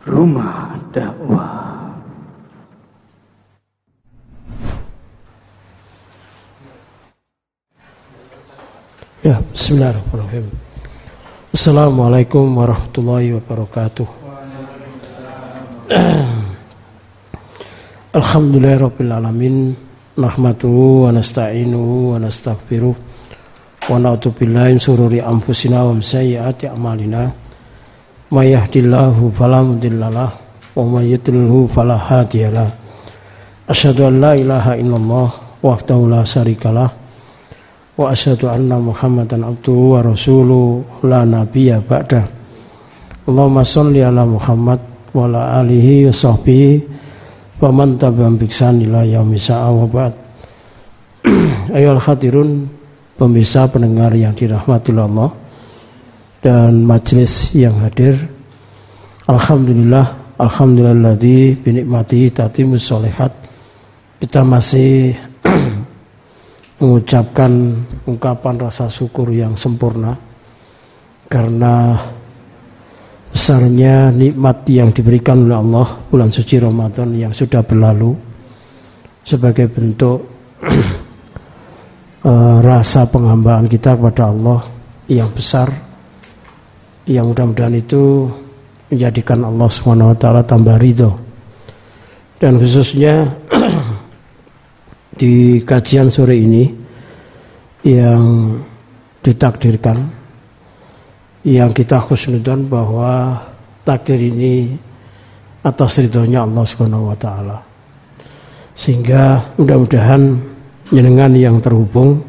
Rumah dakwah. Ya, bismillahirrahmanirrahim. Assalamualaikum warahmatullahi wabarakatuh. Alhamdulillahirabbil alamin. Nahmaduhu wa nasta'inuhu wa nastaghfiruh. Wa na'udzu billahi min sururi anfusina wa min sayyiati a'malina. Mudhillalah wa may yudlilhu fala hadiyalah. Asyhadu an la ilaha illallah wahdahu la syarikalah wa asyhadu anna Muhammadan abduhu wa rasuluhu la nabiyya ba'da. Allahumma shalli ala Muhammad wa ala alihi wa sahbihi wa man tabi'ahum bi ihsan ila yaumil wa ba'd. Ayo hadirun pemirsa pendengar yang dirahmati Allah dan majelis yang hadir. Alhamdulillah, alhamdulillah binikmati tatimus solehat. Kita masih mengucapkan ungkapan rasa syukur yang sempurna karena besarnya nikmat yang diberikan oleh Allah bulan suci Ramadan yang sudah berlalu sebagai bentuk uh, rasa penghambaan kita kepada Allah yang besar yang mudah-mudahan itu menjadikan Allah swt tambah ridho dan khususnya di kajian sore ini yang ditakdirkan yang kita khusnudan bahwa takdir ini atas ridhonya Allah taala. Sehingga mudah-mudahan jenengan yang terhubung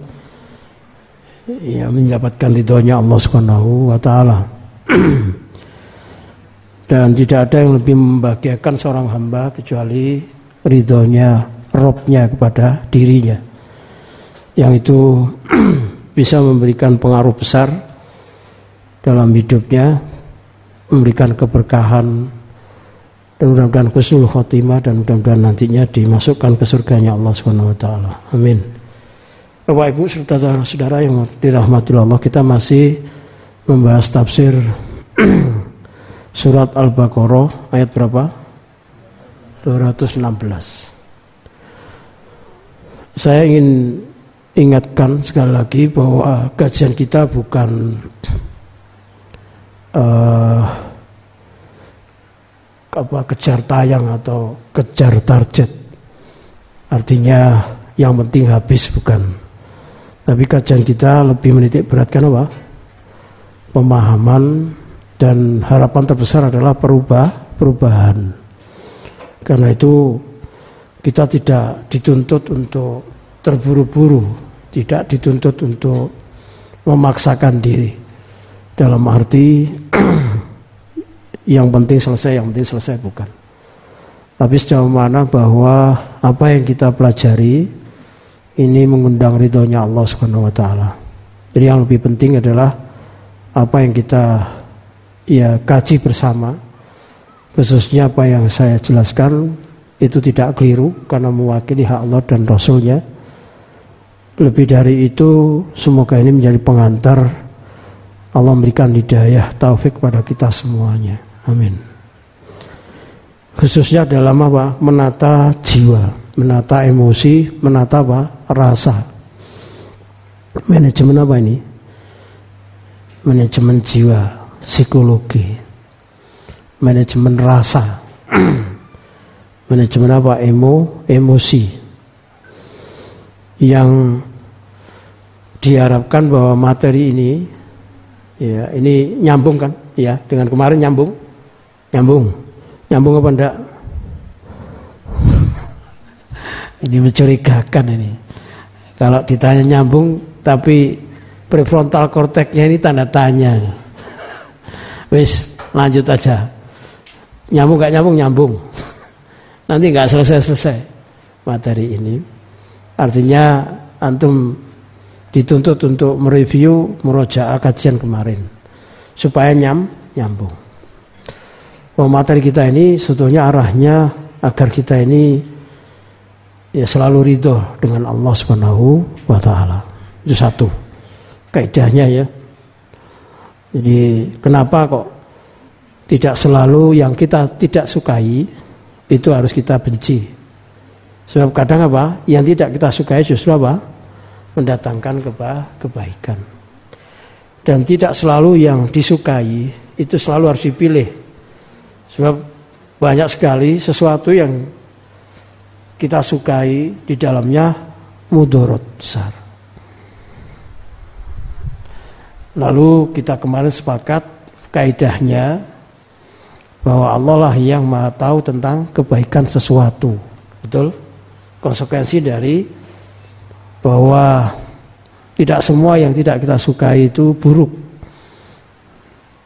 ya mendapatkan ridhonya Allah Subhanahu wa. Dan tidak ada yang lebih membahagiakan seorang hamba kecuali ridhonya robnya kepada dirinya. Yang itu bisa memberikan pengaruh besar dalam hidupnya, memberikan keberkahan dan mudah-mudahan khusnul khotimah dan mudah-mudahan nantinya dimasukkan ke surganya Allah Subhanahu wa taala. Amin. Bapak Ibu saudara-saudara yang dirahmati Allah, kita masih membahas tafsir surat Al-Baqarah ayat berapa? 216. Saya ingin ingatkan sekali lagi bahwa kajian kita bukan uh, apa kejar tayang atau kejar target. Artinya yang penting habis bukan. Tapi kajian kita lebih menitik beratkan apa? Pemahaman dan harapan terbesar adalah perubah perubahan. Karena itu kita tidak dituntut untuk terburu-buru, tidak dituntut untuk memaksakan diri. Dalam arti yang penting selesai, yang penting selesai bukan. Tapi sejauh mana bahwa apa yang kita pelajari ini mengundang ridhonya Allah Subhanahu wa taala. Jadi yang lebih penting adalah apa yang kita ya kaji bersama khususnya apa yang saya jelaskan itu tidak keliru karena mewakili hak Allah dan Rasulnya lebih dari itu semoga ini menjadi pengantar Allah memberikan hidayah taufik pada kita semuanya Amin. Khususnya dalam apa? Menata jiwa, menata emosi, menata apa? Rasa. Manajemen apa ini? Manajemen jiwa, psikologi. Manajemen rasa. Manajemen apa? Emo, emosi. Yang diharapkan bahwa materi ini ya ini nyambung kan ya dengan kemarin nyambung Nyambung? Nyambung apa enggak? ini mencurigakan ini. Kalau ditanya nyambung tapi prefrontal korteknya ini tanda tanya. Wis, lanjut aja. Nyambung gak nyambung nyambung. Nanti nggak selesai-selesai materi ini. Artinya antum dituntut untuk mereview merojaah kajian kemarin supaya nyam nyambung bahwa materi kita ini sebetulnya arahnya agar kita ini ya selalu ridho dengan Allah Subhanahu wa taala. Itu satu. Kaidahnya ya. Jadi kenapa kok Tidak selalu yang kita tidak sukai itu harus kita benci. Sebab kadang apa? Yang tidak kita sukai justru apa? Mendatangkan keba kebaikan. Dan tidak selalu yang disukai itu selalu harus dipilih. Sebab banyak sekali sesuatu yang kita sukai di dalamnya mudorot besar. Lalu kita kemarin sepakat kaidahnya bahwa Allah lah yang maha tahu tentang kebaikan sesuatu. Betul? Konsekuensi dari bahwa tidak semua yang tidak kita sukai itu buruk.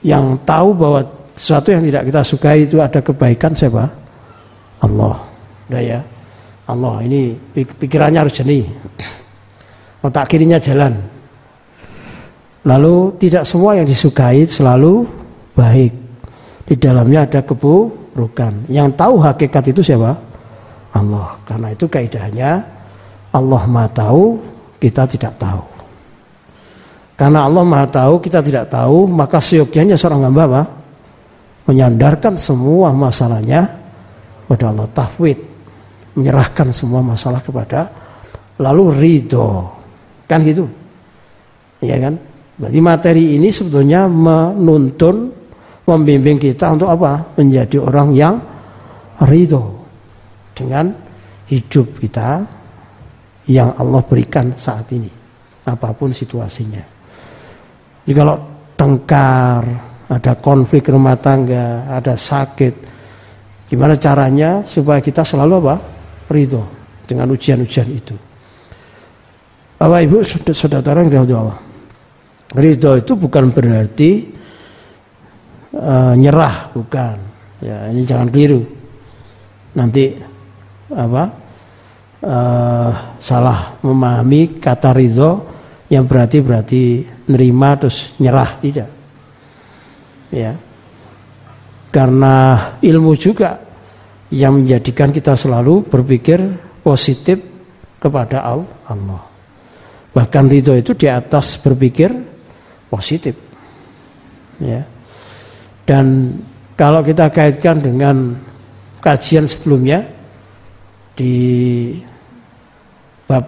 Yang tahu bahwa sesuatu yang tidak kita sukai itu ada kebaikan siapa? Allah. Udah ya. Allah ini pikirannya harus jernih. Otak kirinya jalan. Lalu tidak semua yang disukai selalu baik. Di dalamnya ada keburukan. Yang tahu hakikat itu siapa? Allah. Karena itu kaidahnya Allah Maha tahu, kita tidak tahu. Karena Allah Maha tahu, kita tidak tahu, maka seyogyanya seorang hamba apa? Menyandarkan semua masalahnya kepada Allah. Tahwid. Menyerahkan semua masalah kepada lalu ridho. Kan gitu. Ya kan? Berarti materi ini sebetulnya menuntun membimbing kita untuk apa? Menjadi orang yang ridho dengan hidup kita yang Allah berikan saat ini. Apa pun situasinya. Jadi kalau tengkar, ada konflik rumah tangga, ada sakit, gimana caranya supaya kita selalu apa? Ridho dengan ujian-ujian itu. Bapak Ibu, saudara yang Allah. Ridho itu bukan berarti uh, nyerah bukan. Ya ini jangan keliru. Nanti apa uh, salah memahami kata ridho yang berarti berarti nerima terus nyerah tidak. Ya. Karena ilmu juga yang menjadikan kita selalu berpikir positif kepada Allah. Bahkan ridho itu di atas berpikir positif. Ya. Dan kalau kita kaitkan dengan kajian sebelumnya di bab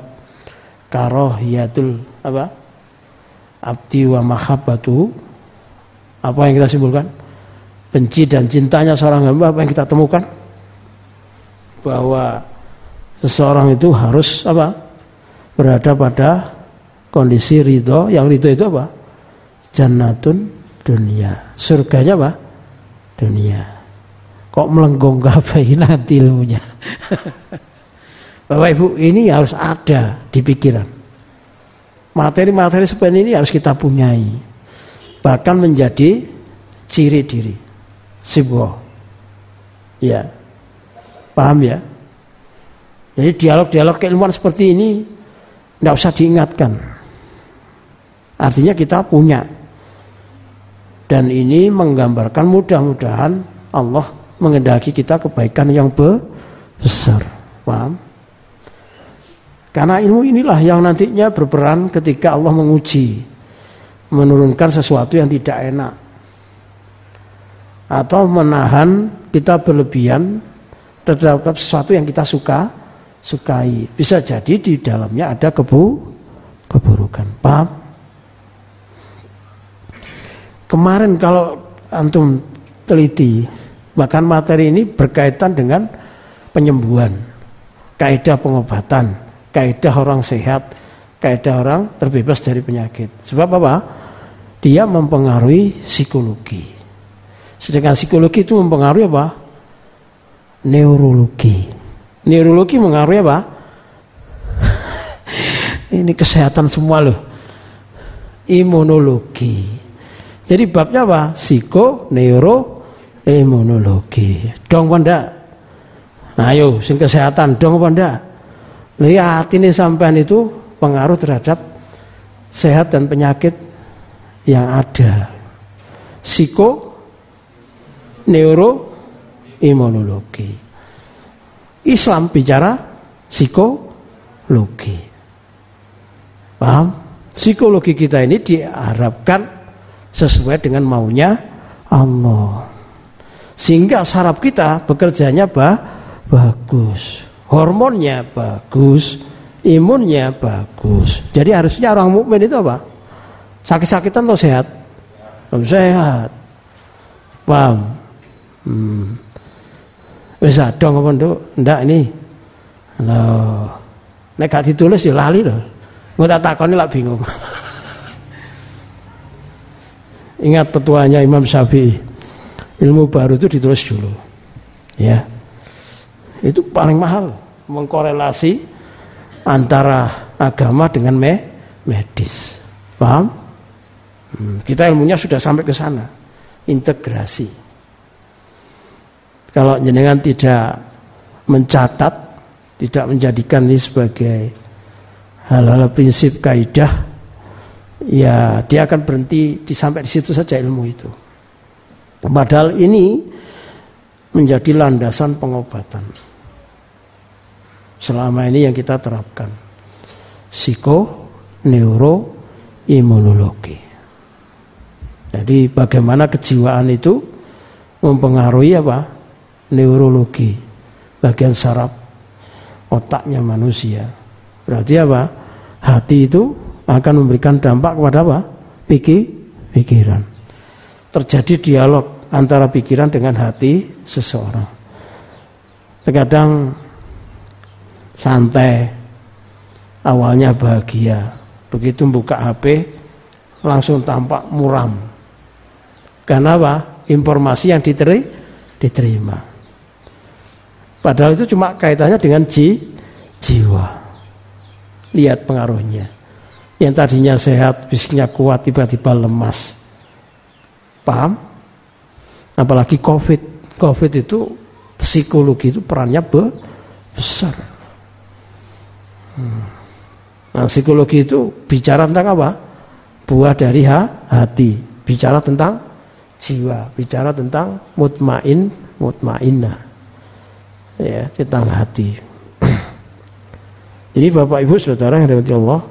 karohiyatul apa? Abdi wa mahabbatu apa yang kita simpulkan? Benci dan cintanya seorang hamba apa yang kita temukan? Bahwa seseorang itu harus apa? Berada pada kondisi ridho. Yang ridho itu apa jannatun dunia. Surganya apa? Dunia. Kok melenggong kafe nanti ilmunya? Bapak Ibu ini harus ada di pikiran. Materi-materi seperti ini harus kita punyai. Bahkan menjadi ciri diri. Sebuah. Ya. Paham ya? Jadi dialog-dialog keilmuan seperti ini tidak usah diingatkan. Artinya kita punya dan ini menggambarkan mudah-mudahan Allah mengendaki kita kebaikan yang besar. Paham? Karena ilmu inilah yang nantinya berperan ketika Allah menguji. Menurunkan sesuatu yang tidak enak. Atau menahan kita berlebihan terhadap sesuatu yang kita suka sukai. Bisa jadi di dalamnya ada kebu keburukan. Paham? Kemarin kalau antum teliti, bahkan materi ini berkaitan dengan penyembuhan, kaidah pengobatan, kaidah orang sehat, kaidah orang terbebas dari penyakit. Sebab apa? Dia mempengaruhi psikologi. Sedangkan psikologi itu mempengaruhi apa? Neurologi. Neurologi mengaruhi apa? Ini kesehatan semua loh. Imunologi. Jadi babnya apa? Psiko, neuro, imunologi. Dong panda. Nah, ayo, sing kesehatan dong panda. Lihat ini sampean itu pengaruh terhadap sehat dan penyakit yang ada. Psiko, neuro, imunologi. Islam bicara psikologi. Paham? Psikologi kita ini diharapkan sesuai dengan maunya Allah. Sehingga saraf kita bekerjanya bah, bagus. Hormonnya bagus, imunnya bagus. Jadi harusnya orang mukmin itu apa? Sakit-sakitan atau sehat? Sehat. Paham? Hmm. Bisa dong apa nduk? Ndak ini. Loh. Nek gak ditulis ya lali loh. Nggak tak takoni lah bingung. Ingat petuanya Imam Syafi'i. Ilmu baru itu ditulis dulu. Ya. Itu paling mahal mengkorelasi antara agama dengan me medis. Paham? Hmm, kita ilmunya sudah sampai ke sana. Integrasi. Kalau jenengan tidak mencatat, tidak menjadikan ini sebagai hal-hal prinsip kaidah ya dia akan berhenti di sampai di situ saja ilmu itu. Padahal ini menjadi landasan pengobatan. Selama ini yang kita terapkan. Psiko, neuro, imunologi. Jadi bagaimana kejiwaan itu mempengaruhi apa? Neurologi, bagian saraf otaknya manusia. Berarti apa? Hati itu akan memberikan dampak kepada apa? Pikir, pikiran. Terjadi dialog antara pikiran dengan hati seseorang. Terkadang santai, awalnya bahagia, begitu buka HP langsung tampak muram. Karena apa? Informasi yang diteri, diterima. Padahal itu cuma kaitannya dengan ji, jiwa. Lihat pengaruhnya. Yang tadinya sehat, fisiknya kuat, tiba-tiba lemas. Paham? Apalagi COVID. COVID itu psikologi itu perannya besar. Hmm. Nah, psikologi itu bicara tentang apa? Buah dari hati. Bicara tentang jiwa. Bicara tentang mutmain, mutmainah. Ya, tentang hati. Jadi Bapak Ibu Saudara yang dirahmati Allah,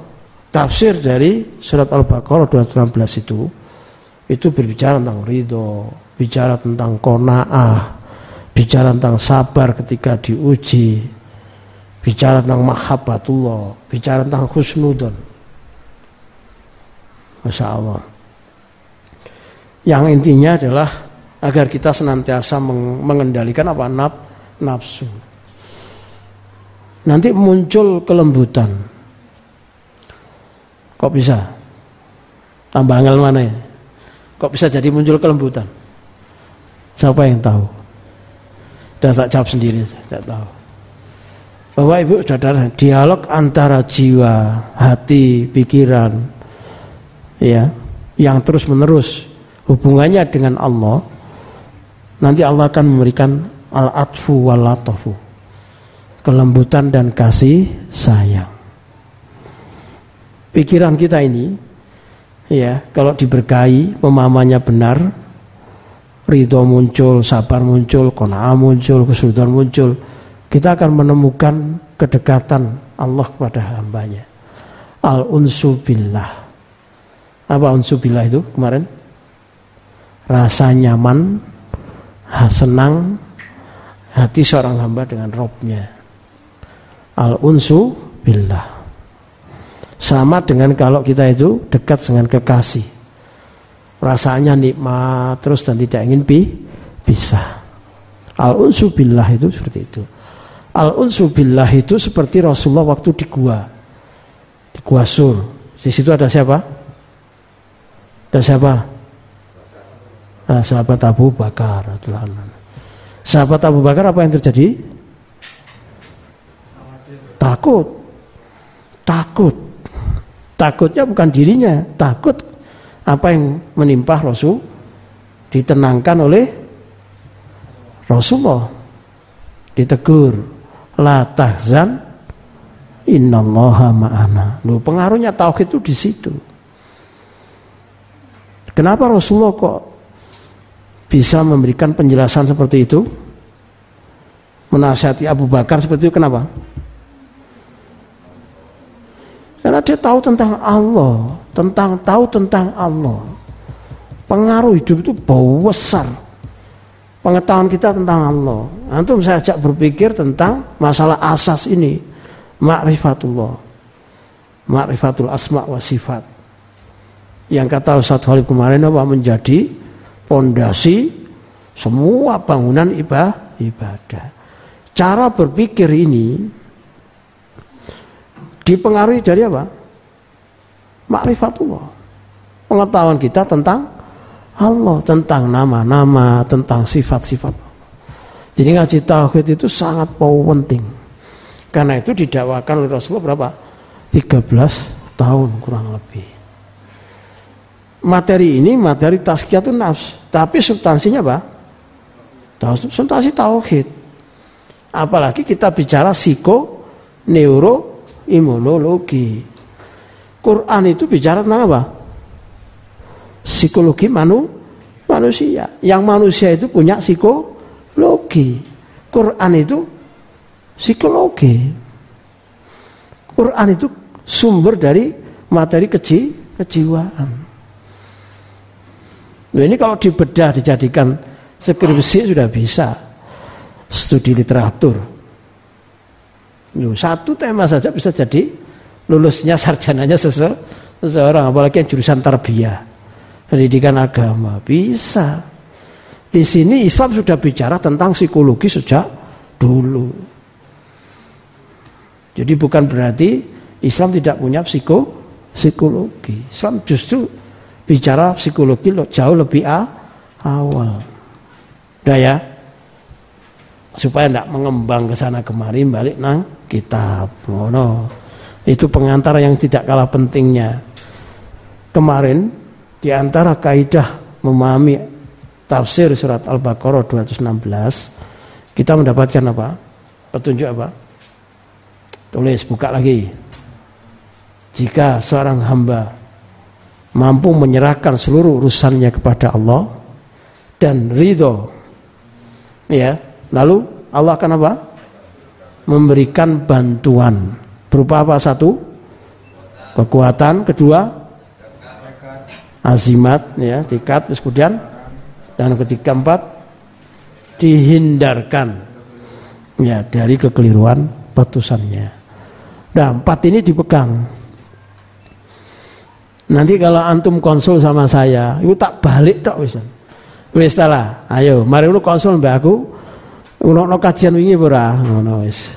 tafsir dari surat Al-Baqarah 216 itu itu berbicara tentang ridho, bicara tentang kona'ah, bicara tentang sabar ketika diuji, bicara tentang mahabbatullah, bicara tentang husnudon. Masya Allah. Yang intinya adalah agar kita senantiasa mengendalikan apa naf, nafsu. Nanti muncul kelembutan, Kok bisa? Tambah angel mana ya? Kok bisa jadi muncul kelembutan? Siapa yang tahu? Dan tak jawab sendiri, tidak tahu. Bahwa ibu saudara, dialog antara jiwa, hati, pikiran, ya, yang terus menerus hubungannya dengan Allah, nanti Allah akan memberikan al-atfu wal kelembutan dan kasih sayang pikiran kita ini ya kalau diberkahi pemahamannya benar ridho muncul sabar muncul kona'ah muncul kesulitan muncul kita akan menemukan kedekatan Allah kepada hambanya. Al unsu billah. Apa unsu billah itu kemarin? Rasa nyaman senang hati seorang hamba dengan robnya. Al unsu billah sama dengan kalau kita itu dekat dengan kekasih. Rasanya nikmat terus dan tidak ingin pi bisa. Al-unsu billah itu seperti itu. Al-unsu billah itu seperti Rasulullah waktu di gua. Di gua sur. Di situ ada siapa? Ada siapa? Nah, sahabat Abu Bakar. Sahabat Abu Bakar apa yang terjadi? Takut. Takut Takutnya bukan dirinya, takut apa yang menimpa Rasul ditenangkan oleh Rasulullah. Ditegur, la tahzan innallaha ma'ana. Loh, pengaruhnya tauhid itu di situ. Kenapa Rasulullah kok bisa memberikan penjelasan seperti itu? Menasihati Abu Bakar seperti itu kenapa? Karena dia tahu tentang Allah, tentang tahu tentang Allah. Pengaruh hidup itu bau besar. pengetahuan kita tentang Allah. Antum saya ajak berpikir tentang masalah asas ini, ma'rifatullah. Ma'rifatul asma wa sifat. Yang kata Ustaz Khalid kemarin apa menjadi pondasi semua bangunan ibadah. Cara berpikir ini dipengaruhi dari apa? Ma'rifatullah. Pengetahuan kita tentang Allah, tentang nama-nama, tentang sifat-sifat Jadi ngaji tauhid itu sangat penting. Karena itu didakwakan oleh Rasulullah berapa? 13 tahun kurang lebih. Materi ini materi tazkiyatun nafs, tapi substansinya apa? Substansi tauhid. Apalagi kita bicara psiko, neuro, imunologi. Quran itu bicara tentang apa? Psikologi manu, manusia. Yang manusia itu punya psikologi. Quran itu psikologi. Quran itu sumber dari materi keji, kejiwaan. Nah, ini kalau dibedah dijadikan skripsi sudah bisa. Studi literatur, satu tema saja bisa jadi lulusnya sarjananya sese, seseorang, apalagi yang jurusan tarbiyah, pendidikan agama, bisa. Di sini Islam sudah bicara tentang psikologi sejak dulu. Jadi bukan berarti Islam tidak punya psiko, psikologi. Islam justru bicara psikologi jauh lebih awal. Udah ya? Supaya tidak mengembang ke sana kemari balik nang kitab ngono. Itu pengantar yang tidak kalah pentingnya. Kemarin di antara kaidah memahami tafsir surat Al-Baqarah 216 kita mendapatkan apa? Petunjuk apa? Tulis buka lagi. Jika seorang hamba mampu menyerahkan seluruh urusannya kepada Allah dan ridho ya lalu Allah akan apa memberikan bantuan. Berupa apa? Satu kekuatan. Kedua azimat ya tikat terus kemudian dan ketiga empat dihindarkan ya dari kekeliruan putusannya nah empat ini dipegang. Nanti kalau antum konsul sama saya itu tak balik dok wis. Wis ayo mari lu konsul mbak aku Ono kajian wingi ora ngono wis.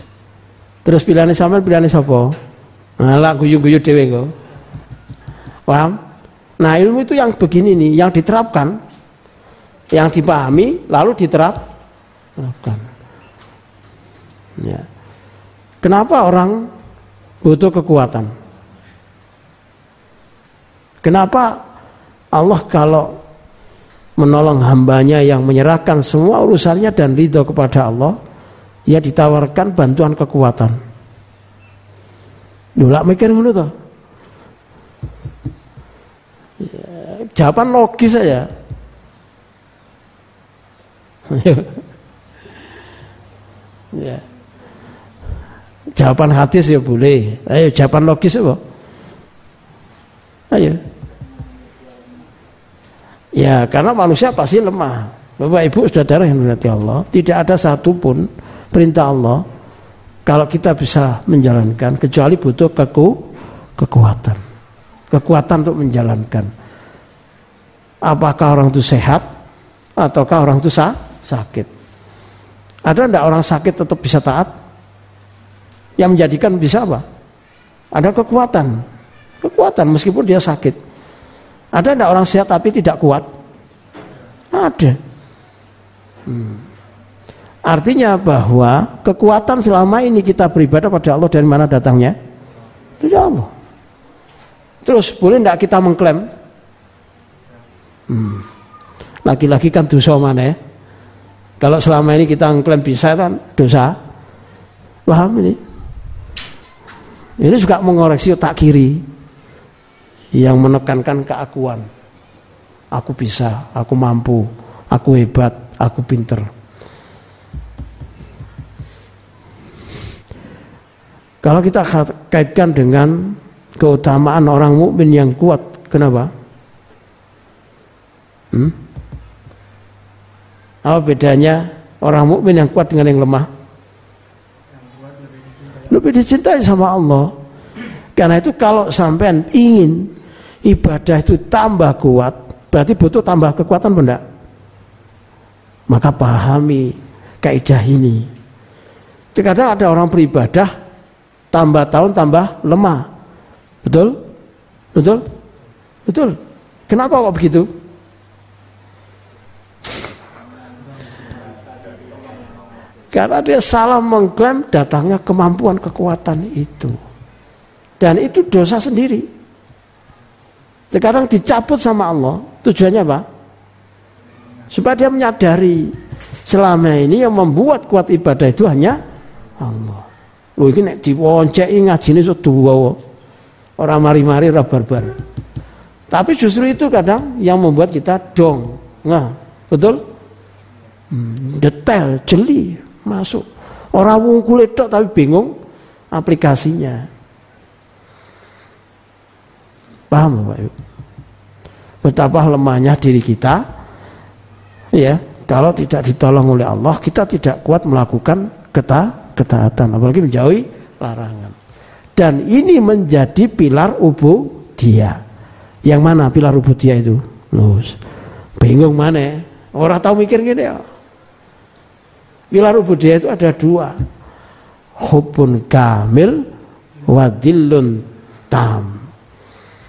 Terus pilihane sampean pilihane sapa? Nah, lah guyu-guyu dhewe kok. Paham? Nah, ilmu itu yang begini nih, yang diterapkan, yang dipahami, lalu diterap, terapkan. Ya. Kenapa orang butuh kekuatan? Kenapa Allah kalau menolong hambanya yang menyerahkan semua urusannya dan ridho kepada Allah, ya ditawarkan bantuan kekuatan. Dulu mikir dulu. Ya, jawaban logis saja. ya. Jawaban hadis ya boleh. Ayo jawaban logis apa? Ayo. Ya karena manusia pasti lemah. Bapak Ibu saudara yang berarti Allah, tidak ada satupun perintah Allah kalau kita bisa menjalankan kecuali butuh keku, kekuatan. Kekuatan untuk menjalankan. Apakah orang itu sehat ataukah orang itu sakit? Ada tidak orang sakit tetap bisa taat? Yang menjadikan bisa apa? Ada kekuatan. Kekuatan meskipun dia sakit. Ada tidak orang sehat tapi tidak kuat? Ada. Hmm. Artinya bahwa kekuatan selama ini kita beribadah pada Allah dari mana datangnya? Dari Allah. Terus boleh tidak kita mengklaim? Hmm. Lagi-lagi kan dosa mana ya? Kalau selama ini kita mengklaim bisa kan dosa. Paham ini? Ini juga mengoreksi otak kiri yang menekankan keakuan. Aku bisa, aku mampu, aku hebat, aku pinter. Kalau kita kaitkan dengan keutamaan orang mukmin yang kuat, kenapa? Hmm? Apa bedanya orang mukmin yang kuat dengan yang lemah? Lebih dicintai sama Allah. Karena itu kalau sampean ingin ibadah itu tambah kuat, berarti butuh tambah kekuatan benda. Maka pahami kaidah ini. Terkadang ada orang beribadah tambah tahun tambah lemah. Betul? Betul? Betul. Kenapa kok begitu? Karena dia salah mengklaim datangnya kemampuan kekuatan itu. Dan itu dosa sendiri. Sekarang dicabut sama Allah. Tujuannya apa? Supaya dia menyadari selama ini yang membuat kuat ibadah itu hanya Allah. Lho iki nek diwonceki ngajine iso dua. Ora mari-mari ora barbar. Tapi justru itu kadang yang membuat kita dong. Nah, betul? Hmm, detail, jeli, masuk. Orang wungkul itu tapi bingung aplikasinya. Paham Bapak Ibu? Betapa lemahnya diri kita ya, kalau tidak ditolong oleh Allah, kita tidak kuat melakukan keta ketaatan, apalagi menjauhi larangan. Dan ini menjadi pilar ubu dia. Yang mana pilar ubu dia itu? Lus. Bingung mana? Orang tahu mikir gini ya. Pilar ubudiyah itu ada dua. Hubun kamil wadilun tam.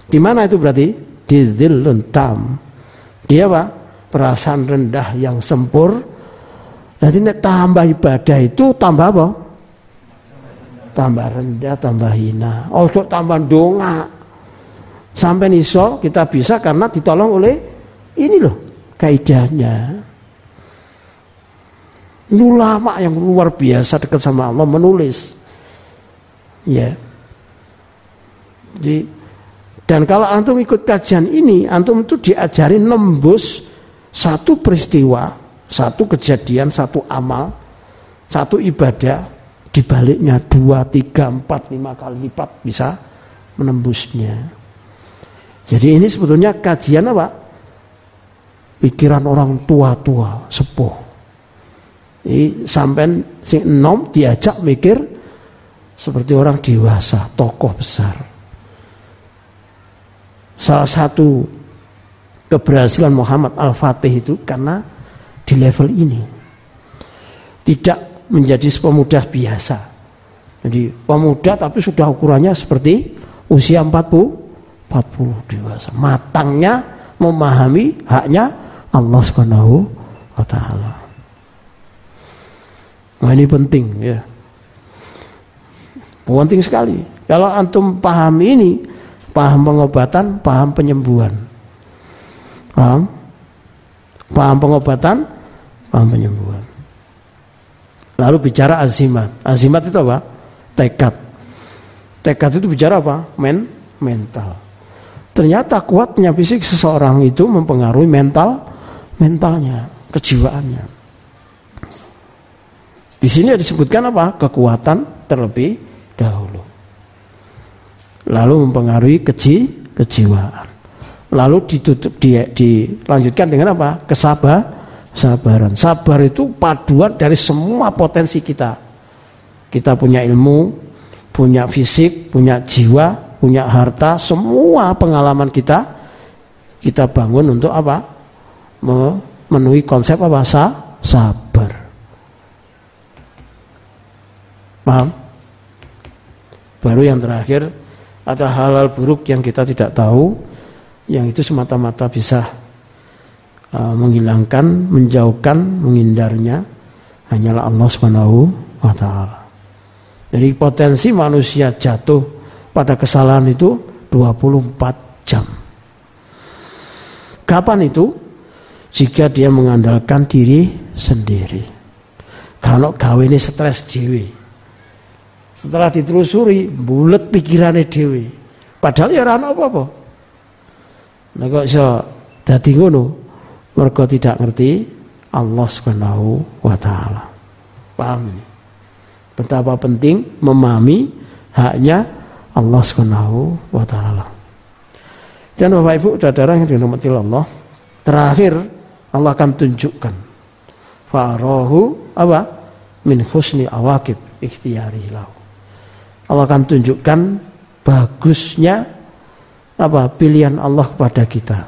Di mana itu berarti? Di zillun tam. Dia apa? Perasaan rendah yang sempur. Jadi nek tambah ibadah itu tambah apa? Tambah rendah, tambah hina. Oh, tambah donga. Sampai niso kita bisa karena ditolong oleh ini loh kaidahnya. Ulama yang luar biasa dekat sama Allah menulis. Ya. Jadi, dan kalau antum ikut kajian ini, antum itu diajari nembus satu peristiwa, satu kejadian, satu amal, satu ibadah, dibaliknya dua, tiga, empat, lima kali lipat bisa menembusnya. Jadi ini sebetulnya kajian apa? Pikiran orang tua-tua, sepuh. Ini sampai sing enom diajak mikir seperti orang dewasa, tokoh besar. Salah satu keberhasilan Muhammad Al-Fatih itu karena di level ini. Tidak menjadi pemuda biasa. Jadi pemuda tapi sudah ukurannya seperti usia 40 40 dewasa. Matangnya memahami haknya Allah Subhanahu wa taala. Nah ini penting ya. Penting sekali. Kalau antum paham ini, paham pengobatan, paham penyembuhan. Paham? Paham pengobatan, paham penyembuhan. Lalu bicara azimat. Azimat itu apa? Tekad. Tekad itu bicara apa? Men mental. Ternyata kuatnya fisik seseorang itu mempengaruhi mental mentalnya, kejiwaannya. Di sini disebutkan apa? Kekuatan terlebih dahulu. Lalu mempengaruhi keji, kejiwaan. Lalu ditutup di, dilanjutkan dengan apa? Kesabar, sabaran. Sabar itu paduan dari semua potensi kita. Kita punya ilmu, punya fisik, punya jiwa, punya harta, semua pengalaman kita kita bangun untuk apa? Memenuhi konsep apa? Sa, sabar. Paham? Baru yang terakhir ada hal-hal buruk yang kita tidak tahu yang itu semata-mata bisa uh, menghilangkan, menjauhkan, menghindarnya hanyalah Allah Subhanahu wa taala. Jadi potensi manusia jatuh pada kesalahan itu 24 jam. Kapan itu? Jika dia mengandalkan diri sendiri. Kalau gawe ini stres dewi. Setelah ditelusuri, bulat pikirannya dewi. Padahal ya rana apa-apa. Nah kok iso dadi ngono? Mereka tidak ngerti Allah Subhanahu wa taala. Paham ini? Betapa penting memahami haknya Allah Subhanahu wa taala. Dan Bapak Ibu saudara yang dirahmati Allah, terakhir Allah akan tunjukkan farahu apa min husni awakib ikhtiyari lahu Allah akan tunjukkan bagusnya apa pilihan Allah kepada kita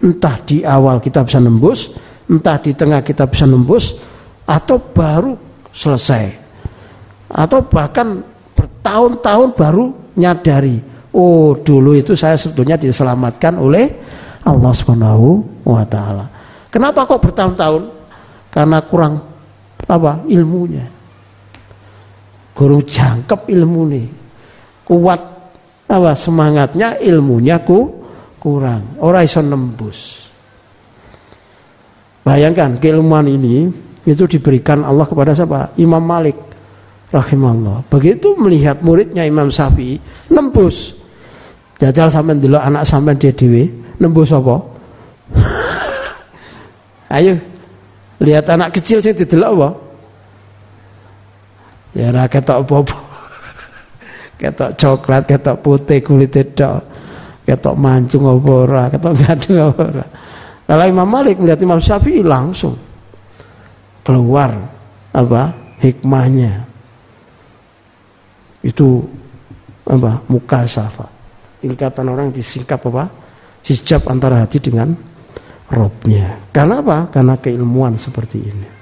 entah di awal kita bisa nembus entah di tengah kita bisa nembus atau baru selesai atau bahkan bertahun-tahun baru nyadari oh dulu itu saya sebetulnya diselamatkan oleh Allah Subhanahu wa taala. Kenapa kok bertahun-tahun? Karena kurang apa? ilmunya. Guru jangkep ilmu nih. Kuat apa semangatnya ilmunya ku kurang. Orang iso nembus. Bayangkan keilmuan ini itu diberikan Allah kepada siapa? Imam Malik rahimahullah. Begitu melihat muridnya Imam Syafi'i nembus. Jajal sampean dulu anak sampean dia dewi nembus apa? Ayo lihat anak kecil sih didelok apa? Ya ora ketok apa-apa. ketok coklat, ketok putih kulit tok. Ketok mancung apa ora, ketok gadung apa ora. Kalau Imam Malik melihat Imam Syafi'i langsung keluar apa hikmahnya itu apa muka safa tingkatan orang disingkap apa hijab antara hati dengan robnya. Karena apa? Karena keilmuan seperti ini.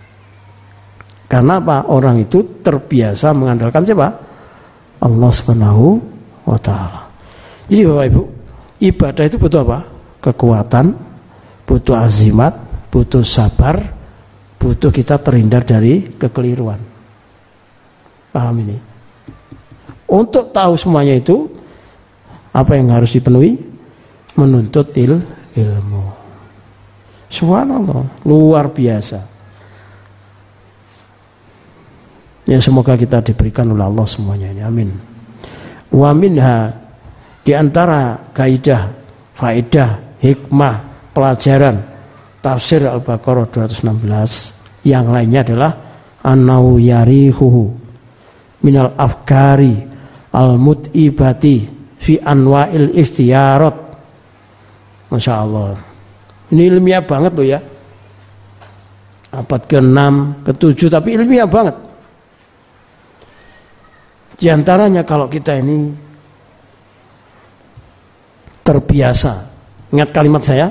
Karena apa? Orang itu terbiasa mengandalkan siapa? Allah Subhanahu wa taala. Jadi Bapak Ibu, ibadah itu butuh apa? Kekuatan, butuh azimat, butuh sabar, butuh kita terhindar dari kekeliruan. Paham ini? Untuk tahu semuanya itu apa yang harus dipenuhi? Menuntut il, ilmu. Subhanallah, luar biasa. Ya semoga kita diberikan oleh Allah semuanya ini. Amin. Wa minha di antara kaidah, faedah, hikmah, pelajaran tafsir Al-Baqarah 216 yang lainnya adalah anau yarihuhu minal afkari al-mut'ibati fi anwa'il istiyarat. Masya Allah. Ini ilmiah banget loh ya. Abad ke-6, ke-7 tapi ilmiah banget. Di antaranya kalau kita ini terbiasa, ingat kalimat saya,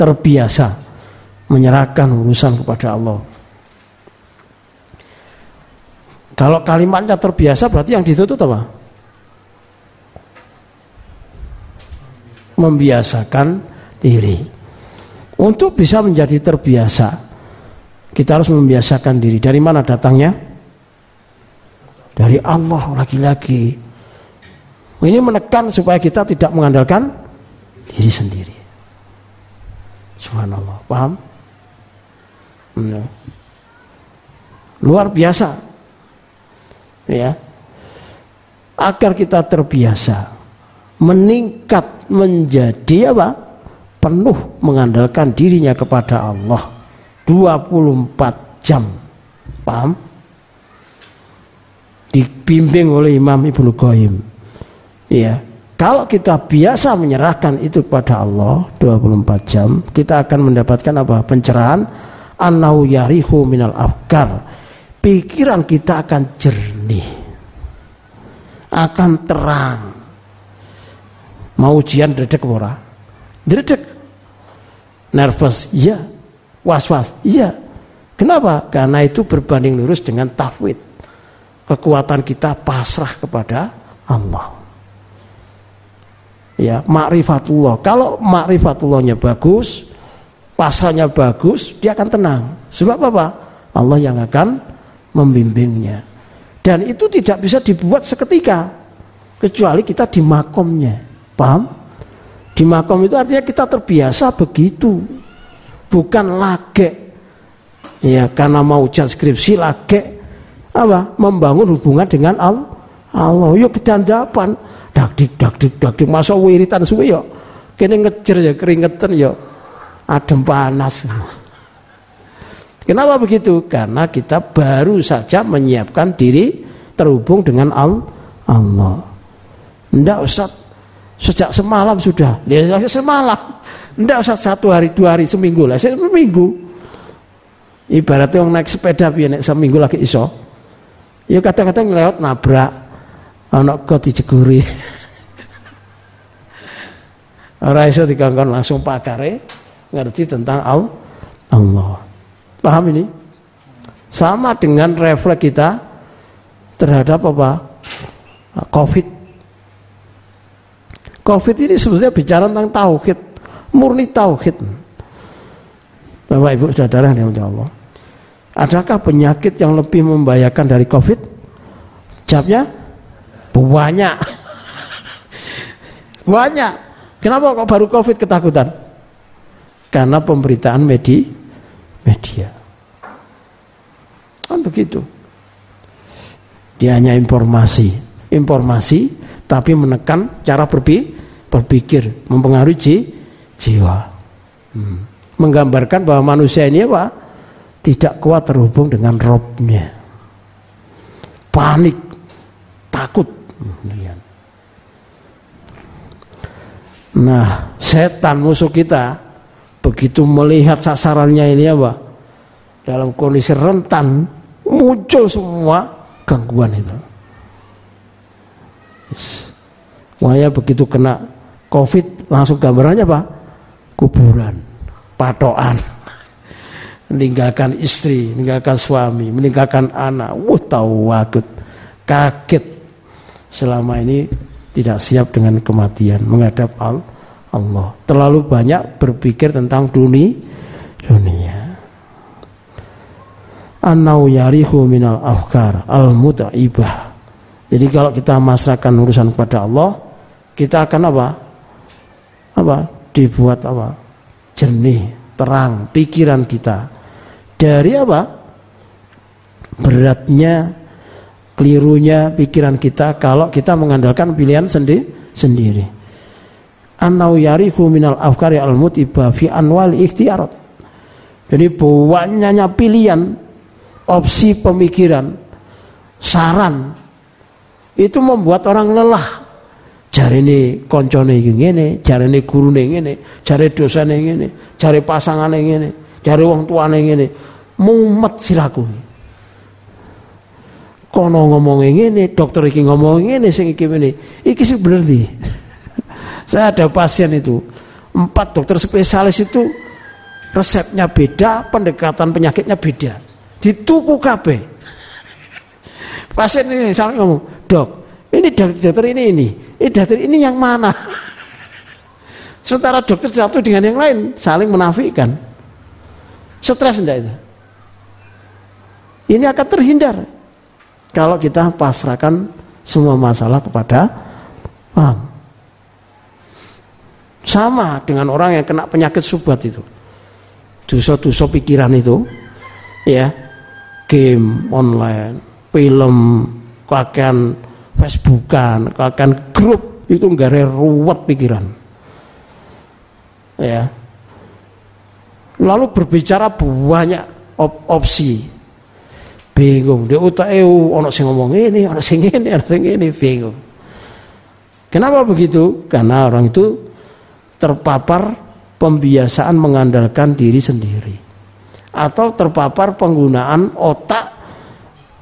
terbiasa menyerahkan urusan kepada Allah. Kalau kalimatnya terbiasa berarti yang ditutup apa? membiasakan diri. Untuk bisa menjadi terbiasa, kita harus membiasakan diri. Dari mana datangnya? Dari Allah lagi-lagi. Ini menekan supaya kita tidak mengandalkan diri sendiri. Subhanallah, paham? Luar biasa. Ya. Agar kita terbiasa meningkat menjadi apa? penuh mengandalkan dirinya kepada Allah 24 jam. Paham? Dibimbing oleh Imam Ibnu Qayyim. Ya. Kalau kita biasa menyerahkan itu kepada Allah 24 jam, kita akan mendapatkan apa? Pencerahan annahu yarihu minal afkar. Pikiran kita akan jernih. Akan terang Mau ujian dedek ora? Dedek. Nervous, iya. Was-was, iya. Kenapa? Karena itu berbanding lurus dengan tafwid. Kekuatan kita pasrah kepada Allah. Ya, makrifatullah. Kalau makrifatullahnya bagus, pasrahnya bagus, dia akan tenang. Sebab apa? Allah yang akan membimbingnya. Dan itu tidak bisa dibuat seketika. Kecuali kita di makomnya. Paham? Di makom itu artinya kita terbiasa begitu. Bukan lage. Ya, karena mau ujian skripsi lage apa? Membangun hubungan dengan Allah. Allah yuk kedandapan. Dak dik dak dik dak dik masa wiritan suwe yo. Kene ngejer ya keringetan yo. Adem panas. Kenapa begitu? Karena kita baru saja menyiapkan diri terhubung dengan Allah. Tidak usah Sejak semalam sudah. Dia semalam. Tidak usah satu hari, dua hari, seminggu lah. Seminggu. Ibaratnya orang naik sepeda piye nek seminggu lagi iso. Ya kadang-kadang lewat nabrak ana kok dijeguri. Ora iso dikongkon langsung pakare ngerti tentang Allah. Paham ini? Sama dengan refleks kita terhadap apa? Covid. Covid ini sebetulnya bicara tentang tauhid, murni tauhid. Bapak Ibu Saudara yang Allah. Adakah penyakit yang lebih membahayakan dari Covid? Jawabnya banyak. Banyak. Kenapa kok baru Covid ketakutan? Karena pemberitaan medi media. Kan begitu. Dia hanya informasi, informasi tapi menekan cara berpikir, mempengaruhi jiwa. Hmm. Menggambarkan bahwa manusia ini apa? Tidak kuat terhubung dengan robnya. Panik, takut. Nah, setan musuh kita begitu melihat sasarannya ini apa? Dalam kondisi rentan muncul semua gangguan itu. Makanya begitu kena covid langsung gambarannya apa? Kuburan, patokan, meninggalkan istri, meninggalkan suami, meninggalkan anak. Wah tahu wakut, kaget selama ini tidak siap dengan kematian menghadap Allah. Terlalu banyak berpikir tentang dunia. dunia. Anau yarihu minal afkar al muta'ibah. Jadi kalau kita masrahkan urusan kepada Allah, kita akan apa? Apa? Dibuat apa? Jernih, terang pikiran kita. Dari apa? Beratnya kelirunya pikiran kita kalau kita mengandalkan pilihan sendi sendiri. Anau minal afkari al fi anwal ikhtiarat. Jadi banyaknya pilihan, opsi pemikiran, saran itu membuat orang lelah. Cari ini koncone ngene, ini guru ngene, cari dosa ngene, cari pasangan ngene, cari wong tua ngene. Mumet silaku kono ngomong ini, dokter iki ngomong ini, sing iki ini. Iki sih bener nih. Saya ada pasien itu, empat dokter spesialis itu resepnya beda, pendekatan penyakitnya beda. Dituku KB. Pasien ini saling ngomong, dok, ini dokter ini ini, ini dokter ini yang mana? Sementara dokter satu dengan yang lain saling menafikan. Stres enggak itu? Ini akan terhindar kalau kita pasrahkan semua masalah kepada Allah. Sama dengan orang yang kena penyakit subat itu. Dosa-dosa pikiran itu ya, game online, film, kakek Facebookan, kakek grup itu nggak ruwet pikiran. Ya. Lalu berbicara banyak op opsi. Bingung. Dia utake ono sing ngomong ini ono sing ini ono sing ini. Bingung. Kenapa begitu? Karena orang itu terpapar pembiasaan mengandalkan diri sendiri. Atau terpapar penggunaan otak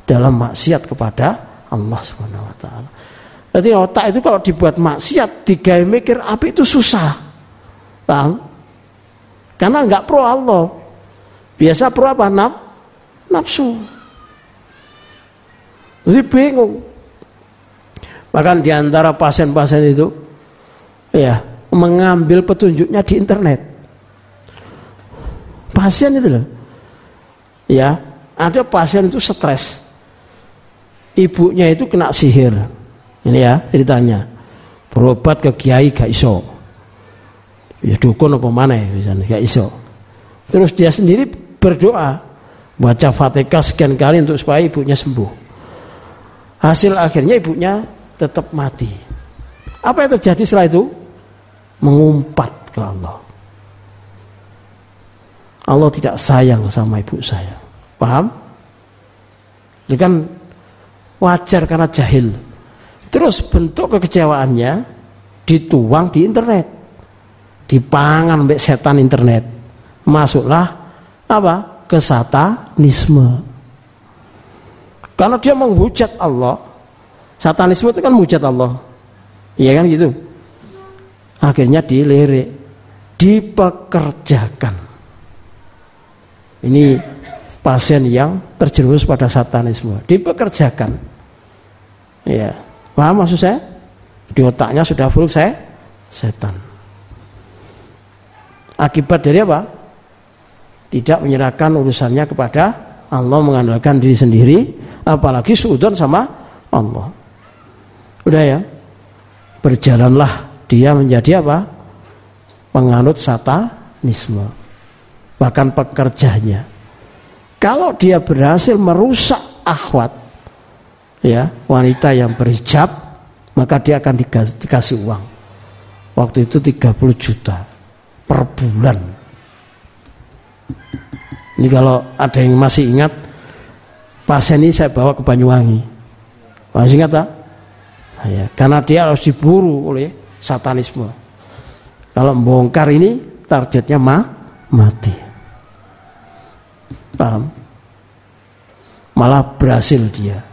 dalam maksiat kepada Allah Subhanahu wa taala. Jadi otak itu kalau dibuat maksiat, tiga mikir api itu susah. Bang. Karena enggak pro Allah. Biasa pro apa? Naf, nafsu. Jadi bingung. Bahkan di antara pasien-pasien itu, ya mengambil petunjuknya di internet. Pasien itu loh, ya ada pasien itu stres. Ibunya itu kena sihir. Ini ya ceritanya. Berobat ke kiai gak iso. Ya dukun apa mana ya gak iso. Terus dia sendiri berdoa baca Fatihah sekian kali untuk supaya ibunya sembuh. Hasil akhirnya ibunya tetap mati. Apa yang terjadi setelah itu? Mengumpat ke Allah. Allah tidak sayang sama ibu saya. Paham? Ini kan wajar karena jahil. Terus bentuk kekecewaannya dituang di internet. Dipangan mbek setan internet. Masuklah apa? ke satanisme. Karena dia menghujat Allah. Satanisme itu kan menghujat Allah. Iya kan gitu. Akhirnya dilirik, dipekerjakan. Ini pasien yang terjerumus pada satanisme, dipekerjakan. Ya, paham maksud saya? Di otaknya sudah full saya setan. Akibat dari apa? Tidak menyerahkan urusannya kepada Allah mengandalkan diri sendiri, apalagi suudon sama Allah. Udah ya? Berjalanlah dia menjadi apa? Penganut satanisme. Bahkan pekerjanya. Kalau dia berhasil merusak akhwat ya, wanita yang berhijab, maka dia akan dikasih, dikasih uang. Waktu itu 30 juta per bulan. Ini kalau ada yang masih ingat pasien ini saya bawa ke Banyuwangi. Masih ingat tak? Nah, ya, karena dia harus diburu oleh satanisme. Kalau membongkar ini targetnya ma mati. Paham? Malah berhasil dia.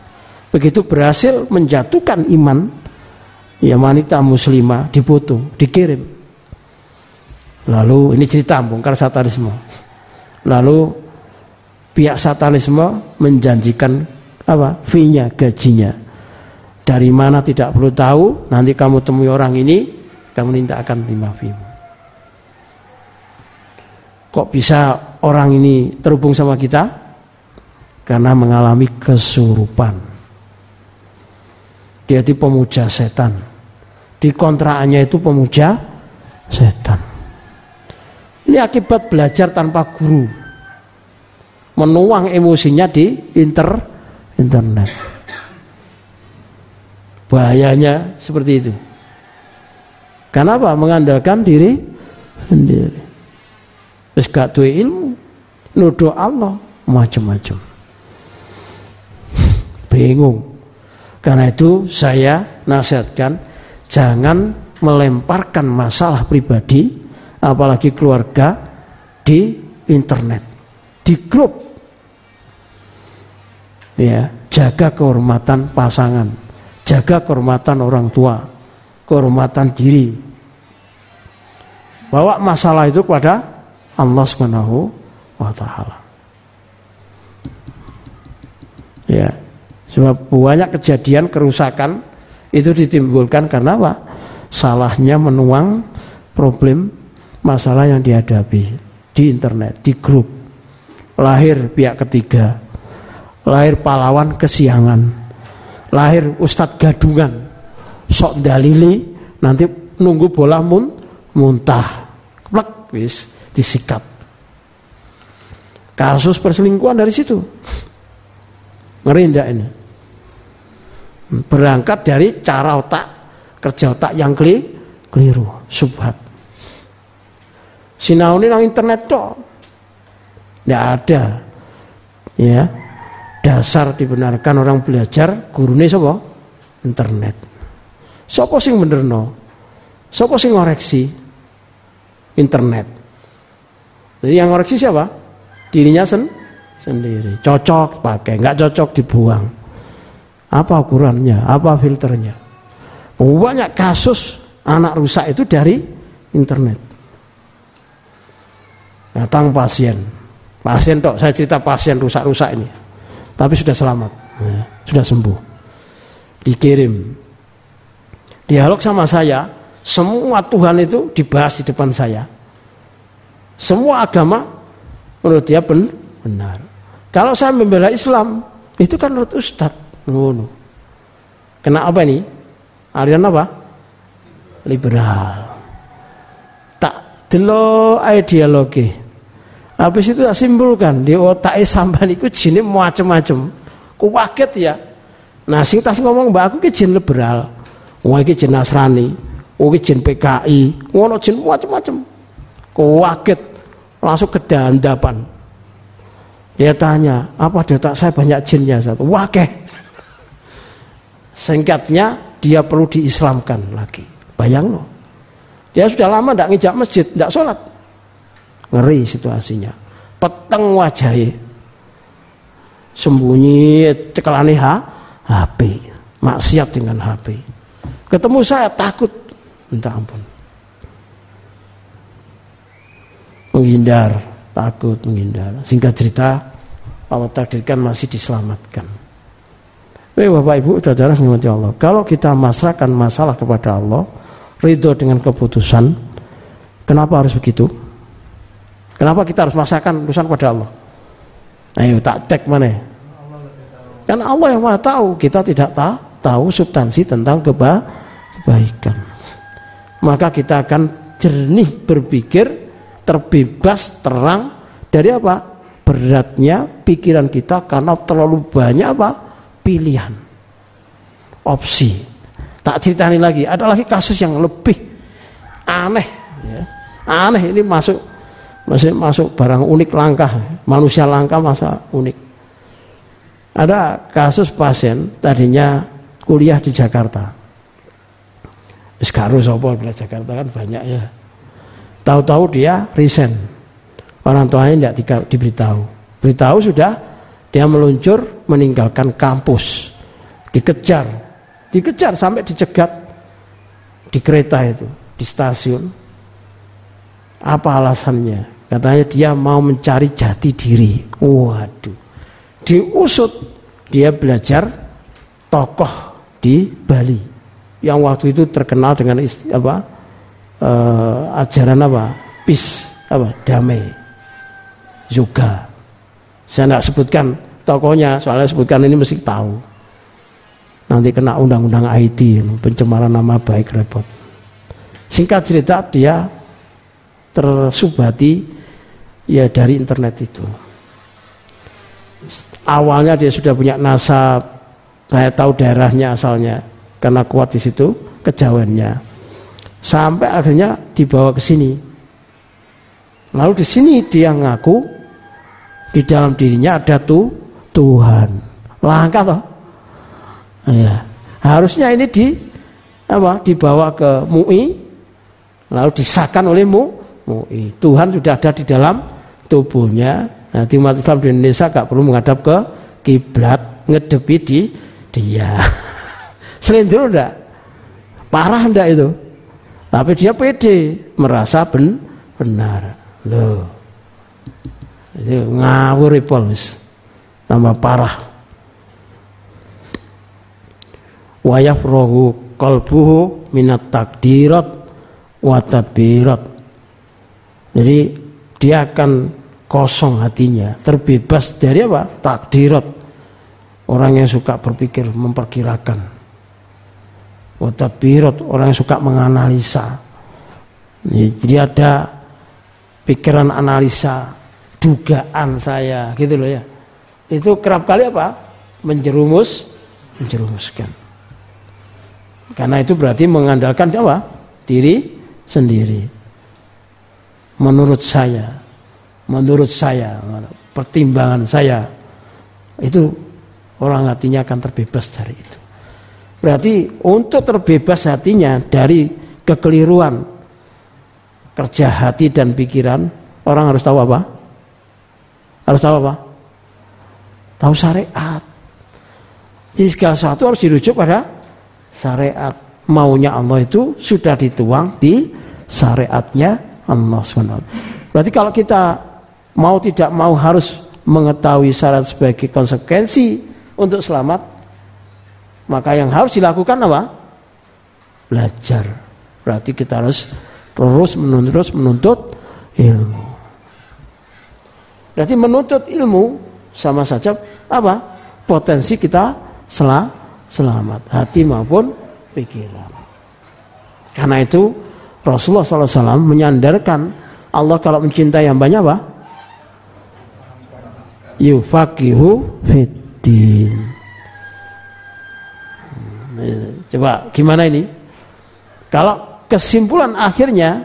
Begitu berhasil menjatuhkan iman, ya wanita muslimah dipoto, dikirim. Lalu ini cerita bongkar satanisme. Lalu pihak satanisme menjanjikan apa? Fee-nya, gajinya. Dari mana tidak perlu tahu, nanti kamu temui orang ini, kamu minta akan terima fee. Kok bisa orang ini terhubung sama kita? Karena mengalami kesurupan. Dia itu pemuja setan. Di kontraannya itu pemuja setan. Ini akibat belajar tanpa guru. Menuang emosinya di inter internet. Bahayanya seperti itu. Kenapa? Mengandalkan diri sendiri. Terus gak ilmu, nuduh Allah macam-macam. Bingung. Karena itu saya nasihatkan jangan melemparkan masalah pribadi apalagi keluarga di internet, di grup. Ya, jaga kehormatan pasangan, jaga kehormatan orang tua, kehormatan diri. Bawa masalah itu kepada Allah Subhanahu wa taala. Ya. Sebab banyak kejadian kerusakan itu ditimbulkan karena apa? Salahnya menuang problem masalah yang dihadapi di internet, di grup. Lahir pihak ketiga. Lahir pahlawan kesiangan. Lahir ustadz gadungan. Sok dalili nanti nunggu bola mun muntah. Plek wis disikat. Kasus perselingkuhan dari situ. Ngeri ini? Berangkat dari cara otak, kerja otak yang keli, keliru, subhat. Sinau ini nang internet toh. Tidak ada. Ya. Dasar dibenarkan orang belajar gurune sapa? Internet. Sapa sing benerno? Sapa sing ngoreksi? Internet. Jadi yang ngoreksi siapa? Dirinya sen sendiri. Cocok pakai, nggak cocok dibuang. Apa ukurannya? Apa filternya? Banyak kasus anak rusak itu dari internet. Datang pasien, pasien tok. Saya cerita pasien rusak-rusak ini, tapi sudah selamat, ya, sudah sembuh. Dikirim dialog sama saya, semua Tuhan itu dibahas di depan saya. Semua agama menurut dia benar. Kalau saya membela Islam, itu kan menurut Ustadz ngono. Kena apa ini? Aliran apa? Liberal. Tak delo ideologi. Habis itu tak simpulkan di otak sampean iku jine macam-macam. Ku waket ya. Nah sing tas ngomong mbak aku jin liberal. Wah iki jin Nasrani, oh iki jin PKI, ngono jin macam-macam. Ku waket langsung kedandapan. Dia tanya, apa di otak saya banyak jinnya satu? Wakeh. Singkatnya dia perlu diislamkan lagi. Bayang loh. Dia sudah lama tidak ngijak masjid, tidak sholat. Ngeri situasinya. peteng wajahe sembunyi cekelane ha, HP maksiat dengan HP ketemu saya takut minta ampun menghindar takut menghindar sehingga cerita Allah takdirkan masih diselamatkan Baik Bapak Ibu saudara ya Allah kalau kita masrahkan masalah kepada Allah ridho dengan keputusan kenapa harus begitu kenapa kita harus masrahkan urusan kepada Allah ayo tak cek mana Kan Allah yang maha tahu, kita tidak tahu, tahu substansi tentang keba kebaikan. Maka kita akan jernih berpikir, terbebas, terang dari apa? Beratnya pikiran kita karena terlalu banyak apa? Pilihan, opsi. Tak ceritani lagi, ada lagi kasus yang lebih aneh. Ya. Aneh ini masuk masih masuk barang unik langka, manusia langka masa unik ada kasus pasien tadinya kuliah di Jakarta. Sekarang sopo di Jakarta kan banyak ya. Tahu-tahu dia resign. Orang tuanya tidak diberitahu. Beritahu sudah dia meluncur meninggalkan kampus. Dikejar. Dikejar sampai dicegat di kereta itu, di stasiun. Apa alasannya? Katanya dia mau mencari jati diri. Waduh diusut dia belajar tokoh di Bali yang waktu itu terkenal dengan apa uh, ajaran apa peace apa damai juga saya tidak sebutkan tokohnya soalnya sebutkan ini mesti tahu nanti kena undang-undang IT pencemaran nama baik repot singkat cerita dia tersubati ya dari internet itu awalnya dia sudah punya nasab, saya tahu daerahnya asalnya karena kuat di situ kejawennya. Sampai akhirnya dibawa ke sini. Lalu di sini dia ngaku di dalam dirinya ada tuh Tuhan. Langkah toh. Ya. Harusnya ini di apa? Dibawa ke MUI lalu disahkan oleh MUI. Tuhan sudah ada di dalam tubuhnya Nah, di umat Islam di Indonesia gak perlu menghadap ke kiblat, ngedepi di dia. Selendro enggak? Parah enggak itu? Tapi dia pede, merasa ben, benar. Loh. Itu ngawur polis. Tambah parah. Wayaf rohu kolbuhu minat takdirat watat birat. Jadi dia akan kosong hatinya, terbebas dari apa? Takdirat. Orang yang suka berpikir, memperkirakan. Watadbirat, orang yang suka menganalisa. Jadi ada pikiran analisa, dugaan saya, gitu loh ya. Itu kerap kali apa? Menjerumus, menjerumuskan. Karena itu berarti mengandalkan apa? Diri sendiri. Menurut saya, menurut saya, pertimbangan saya, itu orang hatinya akan terbebas dari itu. Berarti untuk terbebas hatinya dari kekeliruan kerja hati dan pikiran, orang harus tahu apa? Harus tahu apa? Tahu syariat. Jadi segala sesuatu harus dirujuk pada syariat. Maunya Allah itu sudah dituang di syariatnya Allah SWT. Berarti kalau kita mau tidak mau harus mengetahui syarat sebagai konsekuensi untuk selamat maka yang harus dilakukan apa? belajar berarti kita harus terus menuntut menuntut ilmu berarti menuntut ilmu sama saja apa? potensi kita sel selamat hati maupun pikiran karena itu Rasulullah SAW menyandarkan Allah kalau mencintai yang banyak apa? yufaqihu fiddin. Coba gimana ini? Kalau kesimpulan akhirnya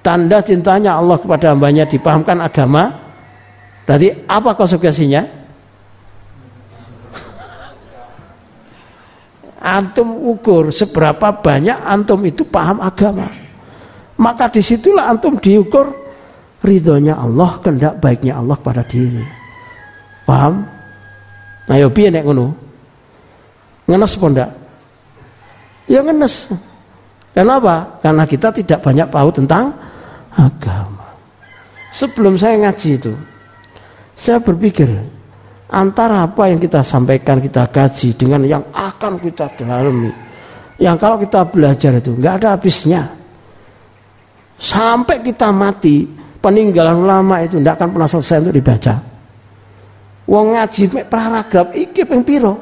tanda cintanya Allah kepada hambanya dipahamkan agama, berarti apa konsekuensinya? Antum ukur seberapa banyak antum itu paham agama. Maka di situlah antum diukur ridhonya Allah, kehendak baiknya Allah pada diri. Paham? Nah, yo piye nek ngono? Ngenes apa ndak? Ya ngenes. Kenapa? Karena kita tidak banyak tahu tentang agama. Sebelum saya ngaji itu, saya berpikir antara apa yang kita sampaikan, kita kaji dengan yang akan kita dalami. Yang kalau kita belajar itu nggak ada habisnya. Sampai kita mati, peninggalan ulama itu tidak akan pernah selesai untuk dibaca. Wong ngaji paragraf iki ping pira?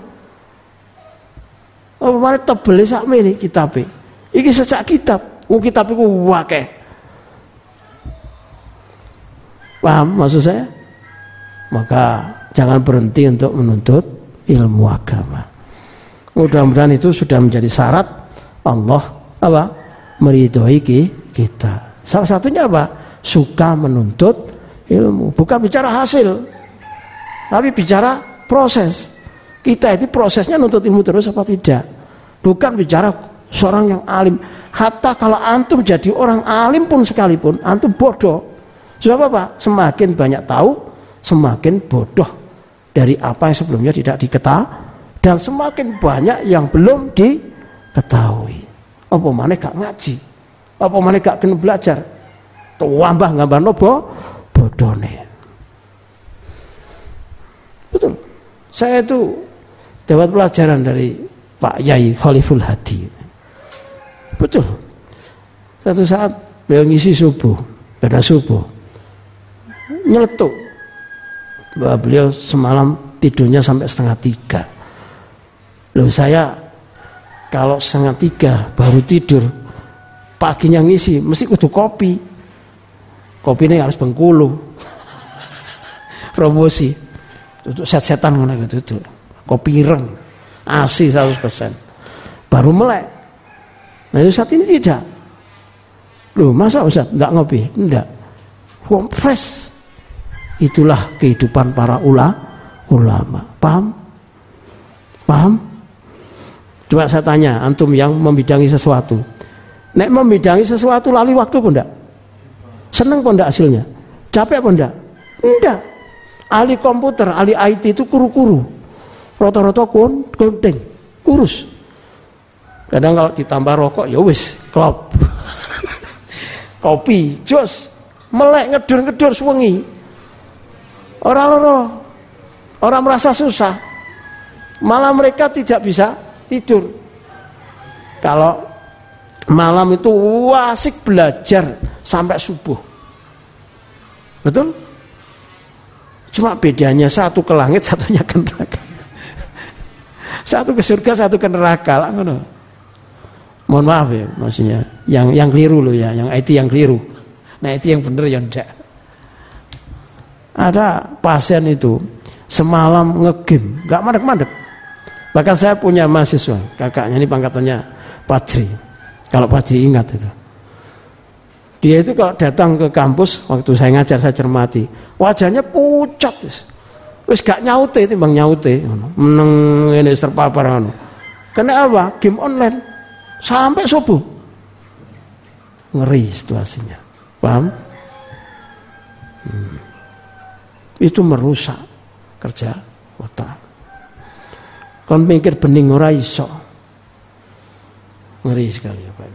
Oh, mari tebel sak mene kitabe. Iki sejak kitab. Wong kitab iku akeh. Paham maksud saya? Maka jangan berhenti untuk menuntut ilmu agama. Mudah-mudahan itu sudah menjadi syarat Allah apa? meridhoi kita. Salah satunya apa? Suka menuntut ilmu, bukan bicara hasil. Tapi bicara proses. Kita itu prosesnya nuntut ilmu terus apa tidak? Bukan bicara seorang yang alim. Hatta kalau antum jadi orang alim pun sekalipun, antum bodoh. Sebab apa? Semakin banyak tahu, semakin bodoh dari apa yang sebelumnya tidak diketahui dan semakin banyak yang belum diketahui. Apa mana gak ngaji? Apa mana gak kena belajar? Tuambah gambar nopo bodone. Betul. Saya itu dapat pelajaran dari Pak Yai Khaliful Hadi. Betul. Satu saat beliau ngisi subuh, pada subuh, nyeletuk bahwa beliau semalam tidurnya sampai setengah tiga. Loh saya kalau setengah tiga baru tidur, paginya ngisi, mesti kudu kopi. Kopi ini harus bengkulu. Promosi. Tutup set-setan ngono gitu Kopi ireng. Asi 100%. Baru melek. Nah itu saat ini tidak. Loh masa Ustaz enggak ngopi? Enggak. Fresh. Itulah kehidupan para ula, ulama. Paham? Paham? Coba saya tanya, antum yang membidangi sesuatu. Nek membidangi sesuatu lali waktu pun enggak? Seneng pun enggak hasilnya? Capek pun enggak? Enggak. Ahli komputer, ahli IT itu kuru-kuru. Rata-rata kon, konting, kurus. Kadang kalau ditambah rokok, ya wis, klop. Kopi, jos, melek ngedur-ngedur suwengi. Orang loro, orang merasa susah. Malah mereka tidak bisa tidur. Kalau malam itu wasik belajar sampai subuh. Betul? Cuma bedanya satu ke langit, satunya ke neraka. Satu ke surga, satu ke neraka. Lah ngono. Mohon maaf ya, maksudnya yang yang keliru loh ya, yang IT yang keliru. Nah itu yang benar ya enggak. Ada pasien itu semalam ngegame, nggak mandek-mandek. Bahkan saya punya mahasiswa, kakaknya ini pangkatannya Pajri. Kalau Pajri ingat itu. Dia itu kalau datang ke kampus waktu saya ngajar saya cermati, wajahnya pucat. Wis gak nyaute timbang nyaute, meneng ini serpapar ngono. Karena apa? Game online sampai subuh. Ngeri situasinya. Paham? Hmm. Itu merusak kerja otak. Kon mikir bening ora iso. Ngeri sekali ya Pak.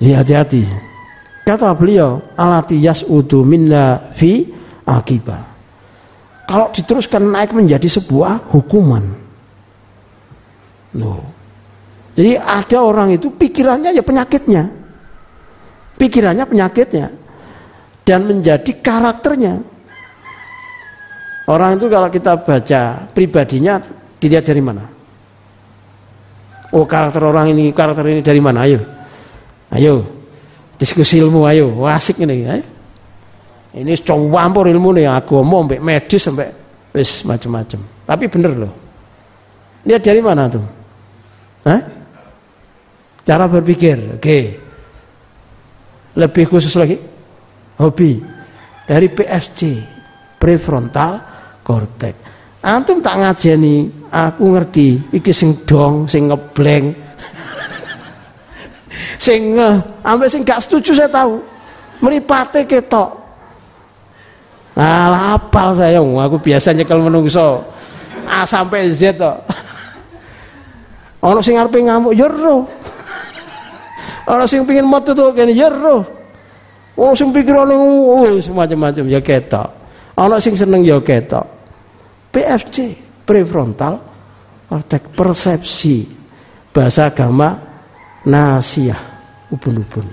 Ya hati-hati. Kata beliau, alati yas'udu minna fi akibat. Kalau diteruskan naik menjadi sebuah hukuman. Loh. Jadi ada orang itu pikirannya ya penyakitnya. Pikirannya penyakitnya. Dan menjadi karakternya. Orang itu kalau kita baca pribadinya dilihat dari mana? Oh karakter orang ini, karakter ini dari mana? Ayo. Ayo. Diskusi ilmu ayo. Asik ini. Ayo. Ini campur ilmu nih agama sampai medis sampai wis macam-macam. Tapi bener loh. Lihat dari mana tuh? Hah? Cara berpikir, oke. Okay. Lebih khusus lagi, hobi dari PFC, prefrontal cortex. Antum tak ngajeni, aku ngerti, iki sing dong, sing ngebleng, sing sampai sing gak setuju saya tahu. Mripate ketok. Nah, apal saya, aku biasanya kalau menungso A sampai Z tok. Ono sing arepe ngamuk ya ro. Ono sing pengin metu tuh kene ya. Ono sing pikirane wis macam-macam ya ketok. Ono sing seneng ya ketok. PFC, prefrontal kortek persepsi. Bahasa agama nasiah, ubun-ubun.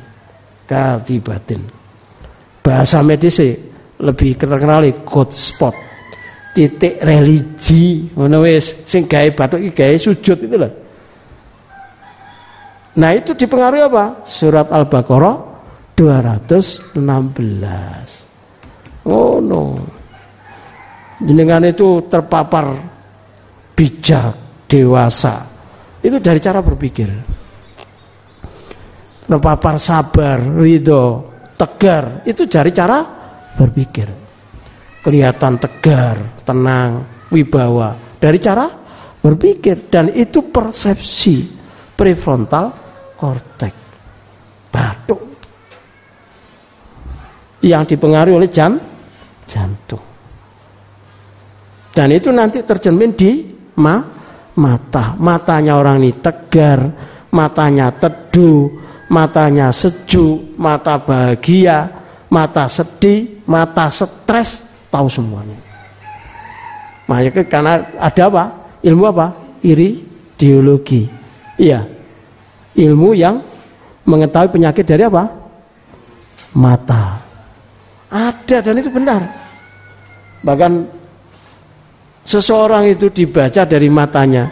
Katibatin. Bahasa medis lebih terkenal code spot titik religi ngono wis sing gawe bathuk iki gawe sujud itu loh Nah itu dipengaruhi apa? Surat Al-Baqarah 216. Oh no. Jenengan itu terpapar bijak, dewasa. Itu dari cara berpikir. Terpapar sabar, ridho, tegar. Itu dari cara berpikir. Kelihatan tegar, tenang, wibawa. Dari cara berpikir. Dan itu persepsi prefrontal kortek batuk yang dipengaruhi oleh jam jantung. Dan itu nanti tercermin di ma, mata. Matanya orang ini tegar matanya teduh matanya sejuk mata bahagia mata sedih mata stres tahu semuanya. Makanya karena ada apa? Ilmu apa? Iri ideologi iya. Ilmu yang mengetahui penyakit dari apa? Mata. Ada dan itu benar. Bahkan seseorang itu dibaca dari matanya.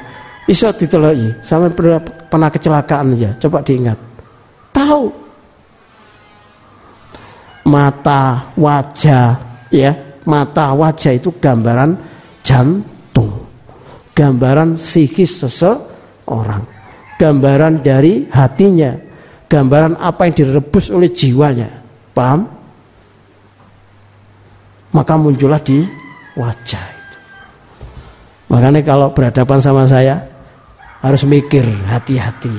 Iso diteloi, sampai pernah, pernah kecelakaan aja. Coba diingat. Tahu. Mata, wajah, ya. Mata, wajah itu gambaran jantung. Gambaran psikis seseorang gambaran dari hatinya, gambaran apa yang direbus oleh jiwanya. Paham? Maka muncullah di wajah itu. Makanya kalau berhadapan sama saya harus mikir hati-hati.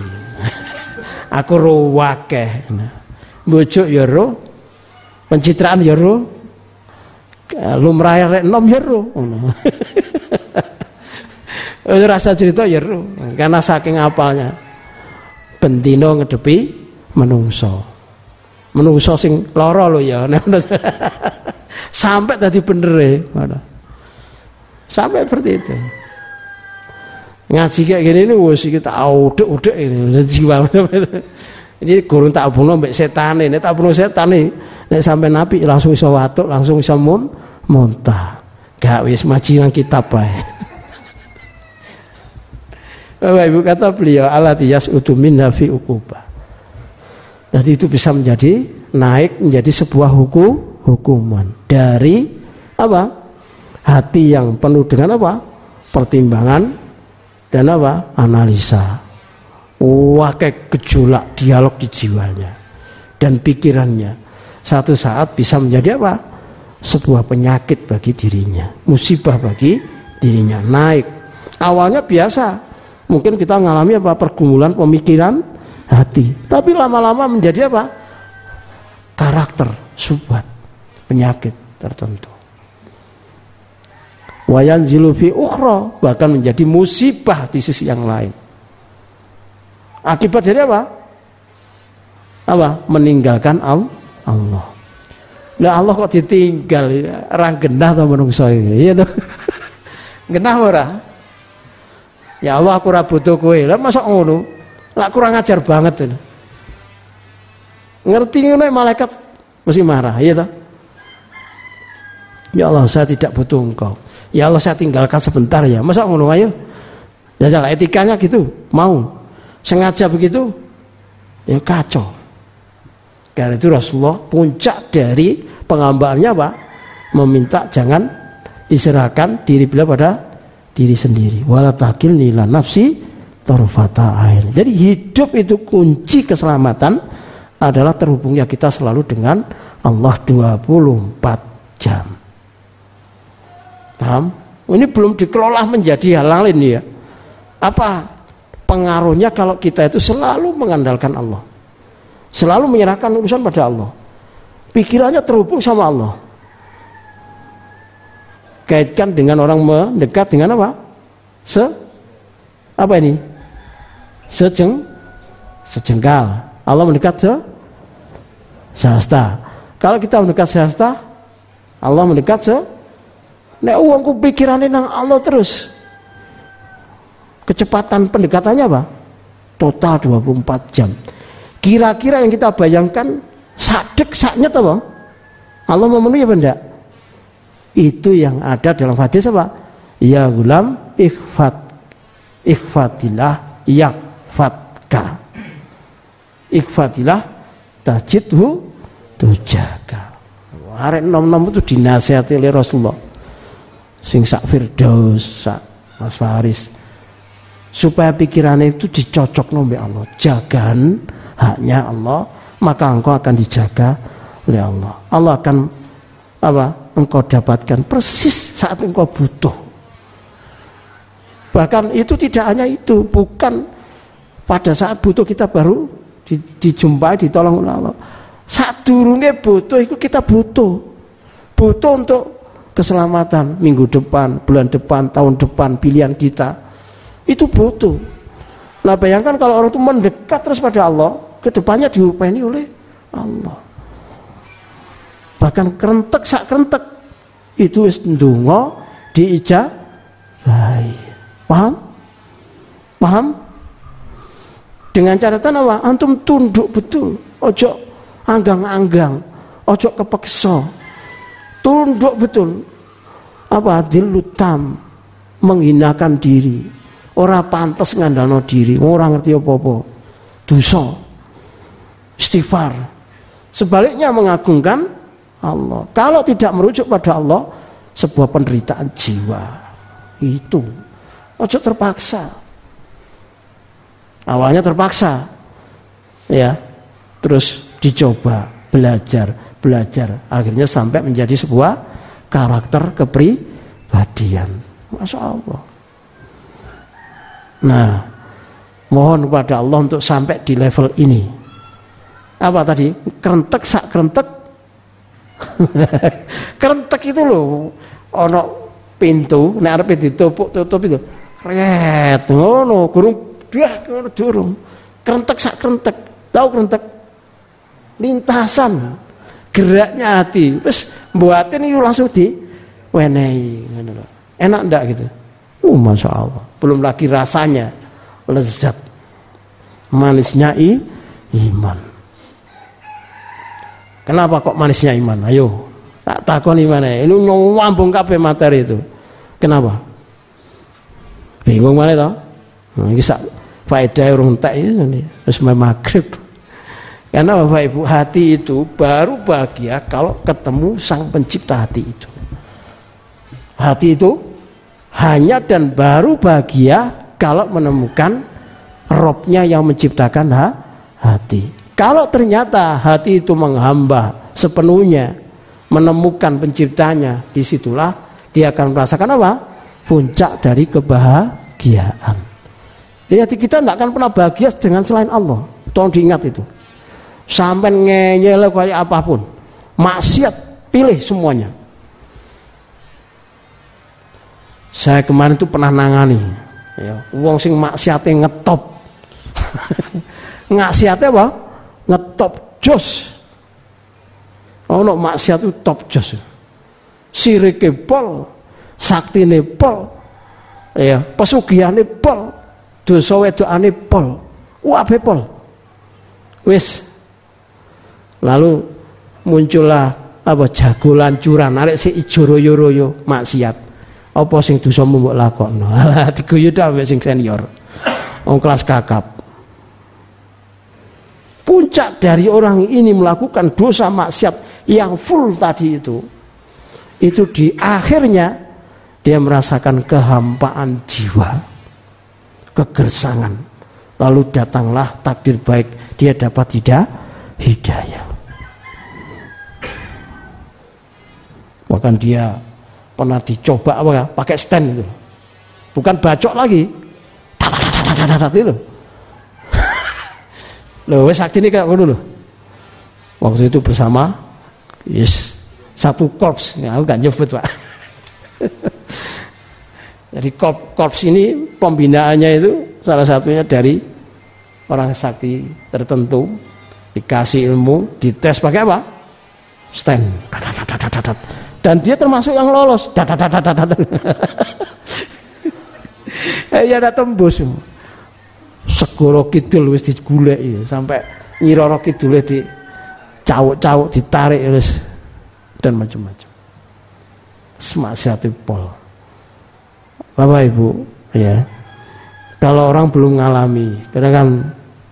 Aku ruwakeh. Bujuk ya pencitraan ya ro, lumrah rek nom ya ro. rasa cerita ya karena saking apalnya bentino ngedepi menungso menungso sing loro lo ya sampai tadi bener ya sampai seperti itu. Ngaji kayak gini ini wes kita udah udah ini jiwa ini gurun tak bunuh mbak setan ini. Tak bunuh setan ini. Sampai nabi langsung bisa watuk langsung bisa mun muntah. Gak wis maji nang kitab bae Bapak Ibu kata beliau alatiyas utumin nafi ukubah. Jadi itu bisa menjadi naik menjadi sebuah hukum hukuman dari apa? Hati yang penuh dengan apa? Pertimbangan dan apa? Analisa. Wah kayak gejolak dialog di jiwanya dan pikirannya. Satu saat bisa menjadi apa? Sebuah penyakit bagi dirinya, musibah bagi dirinya naik. Awalnya biasa, Mungkin kita mengalami apa pergumulan pemikiran hati. Tapi lama-lama menjadi apa? Karakter, subat, penyakit tertentu. Wayan zilufi ukhro bahkan menjadi musibah di sisi yang lain. Akibat dari apa? Apa? Meninggalkan Allah. Nah Allah kok ditinggal orang genah atau menungso ini. Iya tuh. genah ora? Ya Allah aku ora butuh kowe. Lah masa ngono? Lah kurang ajar banget ini. Ngerti ngono malaikat mesti marah, iya toh? Ya Allah, saya tidak butuh engkau. Ya Allah, saya tinggalkan sebentar ya. Masa ngono ayo? Jajal etikanya gitu, mau. Sengaja begitu, ya kacau. Karena itu Rasulullah puncak dari pengambaannya apa? Meminta jangan diserahkan diri beliau pada diri sendiri. Wala takil nila nafsi tarfata air. Jadi hidup itu kunci keselamatan adalah terhubungnya kita selalu dengan Allah 24 jam. Paham? Ini belum dikelola menjadi hal lain ya. Apa pengaruhnya kalau kita itu selalu mengandalkan Allah? Selalu menyerahkan urusan pada Allah. pikirannya terhubung sama Allah. Kaitkan dengan orang mendekat dengan apa? Se apa ini? Sejeng sejengkal. Allah mendekat se sehasta. Kalau kita mendekat sehasta, Allah mendekat se Nek uangku pikirannya nang Allah terus. Kecepatan pendekatannya apa? Total 24 jam. Kira-kira yang kita bayangkan sadek saknya apa? Allah memenuhi apa enggak? Itu yang ada dalam hadis apa? Ya gulam ikhfat ikhfatilah yakfatka. Ikhfatilah tajidhu tujaga. Arek nom-nom itu dinasihati oleh Rasulullah. Sing sak Firdaus, sak Mas Faris. Supaya pikirannya itu dicocok nombe Allah. Jagan haknya Allah, maka engkau akan dijaga oleh Allah. Allah akan apa? Engkau dapatkan persis saat engkau butuh. Bahkan itu tidak hanya itu, bukan pada saat butuh kita baru di, dijumpai, ditolong oleh Allah. Saat durungnya butuh itu kita butuh. Butuh untuk keselamatan minggu depan, bulan depan, tahun depan, pilihan kita. Itu butuh. Nah bayangkan kalau orang itu mendekat terus pada Allah, ke depannya diupaini oleh Allah. Bahkan kerentek sak kerentek itu wis ndonga diijabahi. Paham? Paham? Dengan catatan apa? Antum tunduk betul. Ojo anggang-anggang. Ojo kepeksa. Tunduk betul. Apa? Dilutam. Menghinakan diri. Orang pantas ngandalno diri. Orang ngerti apa-apa. Dosa. Istighfar. Sebaliknya mengagungkan Allah. Kalau tidak merujuk pada Allah, sebuah penderitaan jiwa. Itu. Ojo terpaksa. Awalnya terpaksa. Ya. Terus dicoba, belajar, belajar. Akhirnya sampai menjadi sebuah karakter kepribadian. Masya Allah. Nah, mohon kepada Allah untuk sampai di level ini. Apa tadi? Kerentek sak kerentek. kerentek itu loh. Ono pintu, nek arep ditutup tutup itu. Kret ngono, gurung dah durung. Kerentek sak kerentek. Tahu kerentek? Lintasan geraknya hati. Terus buatin itu langsung di wenehi Enak ndak gitu? Uh, Masya Allah. Belum lagi rasanya lezat. Manisnya i, iman. Kenapa kok manisnya iman? Ayo, tak takon iman Ini nyambung kabeh materi itu. Kenapa? Bingung mana toh? Nah, ini faedah urung tak itu terus maghrib. Karena Bapak Ibu hati itu baru bahagia kalau ketemu sang pencipta hati itu. Hati itu hanya dan baru bahagia kalau menemukan robnya yang menciptakan hati. Kalau ternyata hati itu menghamba sepenuhnya menemukan penciptanya, di situlah dia akan merasakan apa? Puncak dari kebahagiaan. Jadi hati kita tidak akan pernah bahagia dengan selain Allah. Tolong diingat itu. Sampai ngeyel kayak apa pun. Maksiat pilih semuanya. Saya kemarin itu pernah nangani ya, wong sing maksiatnya ngetop. maksiatnya apa? Ngetop jos. Oh, no, maksiat itu top jos. Sirike pol, saktine pol, ya, pesugihane pol, dosa wedokane pol. Wabe pol. Wis. Lalu muncullah apa jagolan curan arek si ijo royo-royo maksiat. Apa sing dosa mbok lakokno? Alah diguyu tok sing senior. Wong kelas kakap. Puncak dari orang ini melakukan dosa maksiat yang full tadi itu itu di akhirnya dia merasakan kehampaan jiwa, kegersangan. Lalu datanglah takdir baik, dia dapat tidak hidayah. Bahkan dia pernah dicoba apa pakai stand itu. Bukan bacok lagi. itu. Loh, wes ini kayak loh. Waktu itu bersama Yes, satu korps. Ya, aku gak nyebut pak. Jadi korps ini pembinaannya itu salah satunya dari orang sakti tertentu dikasih ilmu, dites pakai apa? Stand. Dan dia termasuk yang lolos. Ya ada tembus. Segoro kidul wis digulek ya sampai nyiroro kidule di cawuk-cawuk ditarik wis dan macam-macam. Semaksiati pol. Bapak Ibu, ya. Kalau orang belum mengalami, kadang kan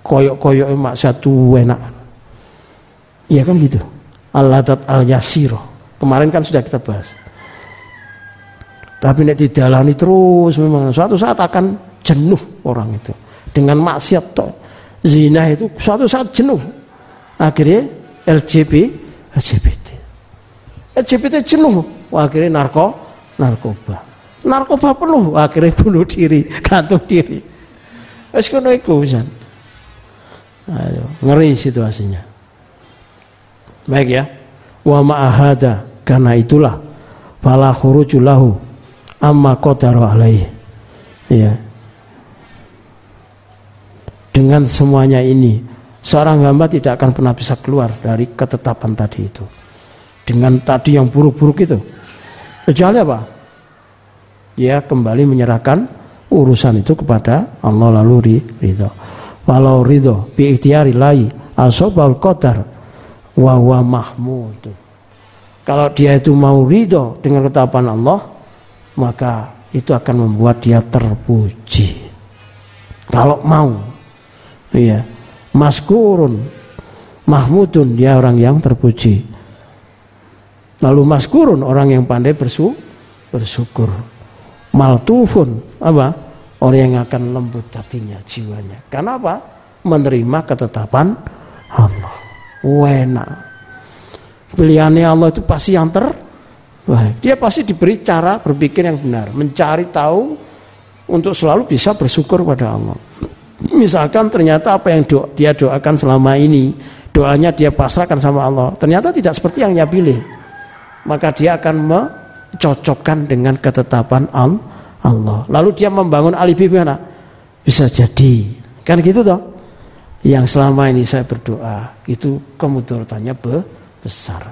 koyok-koyok maksiat tuh enak. Iya kan gitu. Al-Ladat al-Yasiro. Kemarin kan sudah kita bahas. Tapi nek didalani terus memang suatu saat akan jenuh orang itu. Dengan maksiat toh. Zina itu suatu saat jenuh. Akhirnya LGB, LGBT. LGBT jenuh. Akhirnya narko, narkoba narkoba penuh akhirnya bunuh diri gantung diri wis kono iku ngeri situasinya baik ya wa ma'ahada karena itulah fala khurujulahu amma qadaru alaihi. Ya dengan semuanya ini seorang hamba tidak akan pernah bisa keluar dari ketetapan tadi itu. Dengan tadi yang buruk-buruk itu. Kecuali apa? Dia kembali menyerahkan urusan itu kepada Allah lalu ridho. Walau ridho bi ikhtiari lai asobal qadar wa wa mahmud. Kalau dia itu mau ridho dengan ketetapan Allah, maka itu akan membuat dia terpuji. Kalau mau, iya, maskurun, mahmudun dia orang yang terpuji. Lalu maskurun orang yang pandai bersu, bersyukur maltufun apa orang yang akan lembut hatinya jiwanya karena apa menerima ketetapan Allah wena pilihannya Allah itu pasti yang terbaik dia pasti diberi cara berpikir yang benar mencari tahu untuk selalu bisa bersyukur pada Allah misalkan ternyata apa yang do dia doakan selama ini doanya dia pasrahkan sama Allah ternyata tidak seperti yang dia pilih maka dia akan cocokkan dengan ketetapan Allah. Lalu dia membangun alibi mana? Bisa jadi. Kan gitu toh? Yang selama ini saya berdoa itu kemudaratannya besar.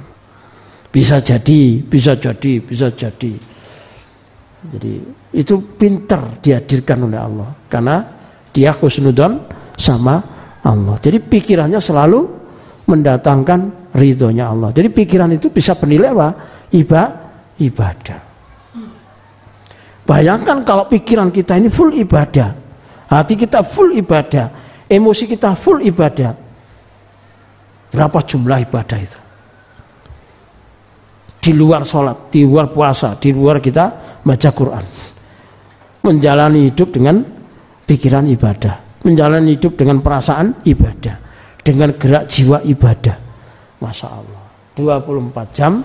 Bisa jadi, bisa jadi, bisa jadi. Jadi itu pinter dihadirkan oleh Allah karena dia khusnudon sama Allah. Jadi pikirannya selalu mendatangkan ridhonya Allah. Jadi pikiran itu bisa bernilai apa? Iba, ibadah. Bayangkan kalau pikiran kita ini full ibadah, hati kita full ibadah, emosi kita full ibadah. Berapa jumlah ibadah itu? Di luar sholat, di luar puasa, di luar kita baca Quran. Menjalani hidup dengan pikiran ibadah. Menjalani hidup dengan perasaan ibadah. Dengan gerak jiwa ibadah. Masya Allah. 24 jam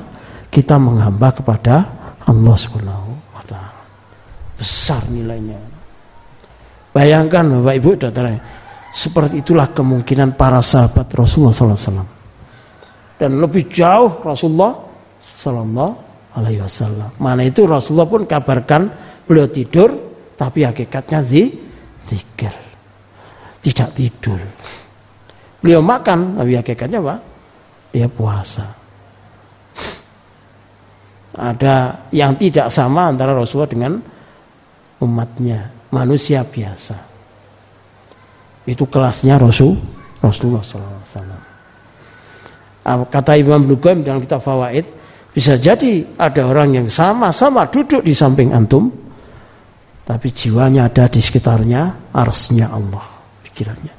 kita menghamba kepada Allah Subhanahu wa taala. Besar nilainya. Bayangkan Bapak Ibu Saudara, seperti itulah kemungkinan para sahabat Rasulullah SAW. Dan lebih jauh Rasulullah Sallallahu Alaihi Wasallam. Mana itu Rasulullah pun kabarkan beliau tidur, tapi hakikatnya zi, zikir. Tidak tidur. Beliau makan, tapi hakikatnya apa? Dia puasa ada yang tidak sama antara Rasulullah dengan umatnya manusia biasa itu kelasnya Rasul Rasulullah SAW kata Imam Nugaim dalam kitab Fawaid bisa jadi ada orang yang sama-sama duduk di samping antum tapi jiwanya ada di sekitarnya arsnya Allah pikirannya.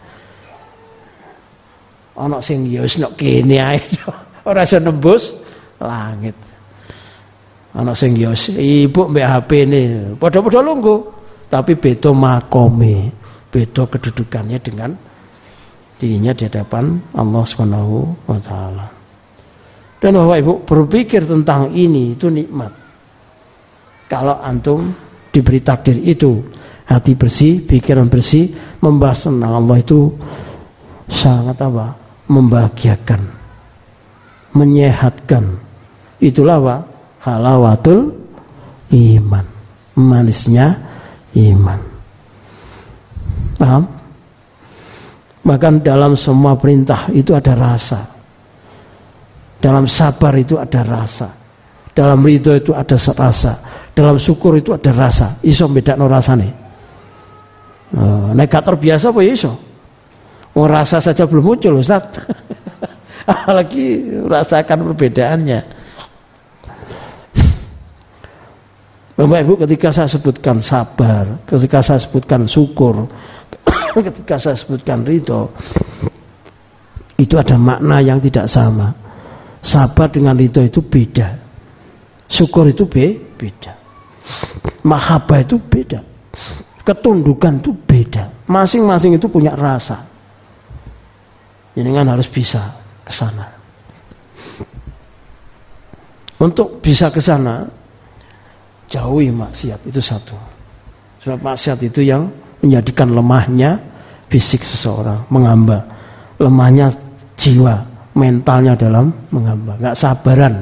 Anak sing ya wis nek kene ae. Ora nembus langit. Anak sing yo ibu mbek HP ini padha-padha lungguh, tapi beda makome, beda kedudukannya dengan dirinya di hadapan Allah Subhanahu wa taala. Dan Bapak Ibu berpikir tentang ini itu nikmat. Kalau antum diberi takdir itu, hati bersih, pikiran bersih, membahas tentang Allah itu sangat apa? membahagiakan. menyehatkan. Itulah apa? Halawatul iman. Manisnya iman. Paham? Bahkan dalam semua perintah itu ada rasa. Dalam sabar itu ada rasa. Dalam ridho itu ada rasa. Dalam syukur itu ada rasa. Iso beda no rasane. Oh, nek terbiasa apa ya iso? Oh, rasa saja belum muncul Ustaz. Apalagi rasakan perbedaannya. Bapak Ibu ketika saya sebutkan sabar, ketika saya sebutkan syukur, ketika saya sebutkan ridho, itu ada makna yang tidak sama. Sabar dengan ridho itu beda. Syukur itu be beda. Mahabbah itu beda. Ketundukan itu beda. Masing-masing itu punya rasa. Ini kan harus bisa ke sana. Untuk bisa ke sana, jauhi maksiat itu satu. Sebab maksiat itu yang menjadikan lemahnya fisik seseorang, mengamba. Lemahnya jiwa, mentalnya dalam mengamba. Nggak sabaran.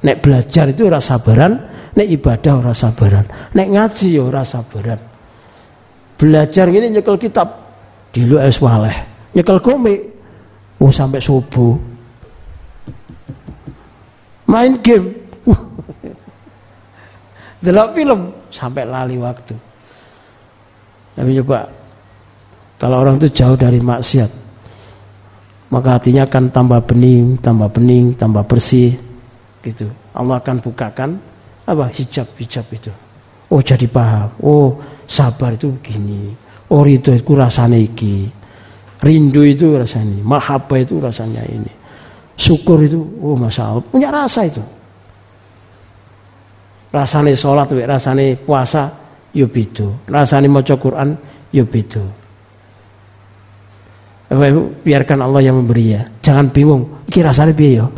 Nek belajar itu rasa sabaran, nek ibadah ora sabaran, nek ngaji ya ora sabaran. Belajar ini nyekel kitab di lu es waleh, nyekel komik, oh sampai subuh. Main game, delok film sampai lali waktu. Tapi coba kalau orang itu jauh dari maksiat, maka hatinya akan tambah bening, tambah bening, tambah bersih, gitu. Allah akan bukakan apa hijab-hijab itu. Oh jadi paham. Oh sabar itu begini. Oh itu itu rasanya iki. Rindu itu rasanya, mahabbah itu rasanya ini. Syukur itu, oh masya Allah, punya rasa itu rasane sholat rasane puasa yo ya beda rasane maca Quran yo ya beda Bapak Ibu, biarkan Allah yang memberi ya. Jangan bingung, iki rasane piye yo.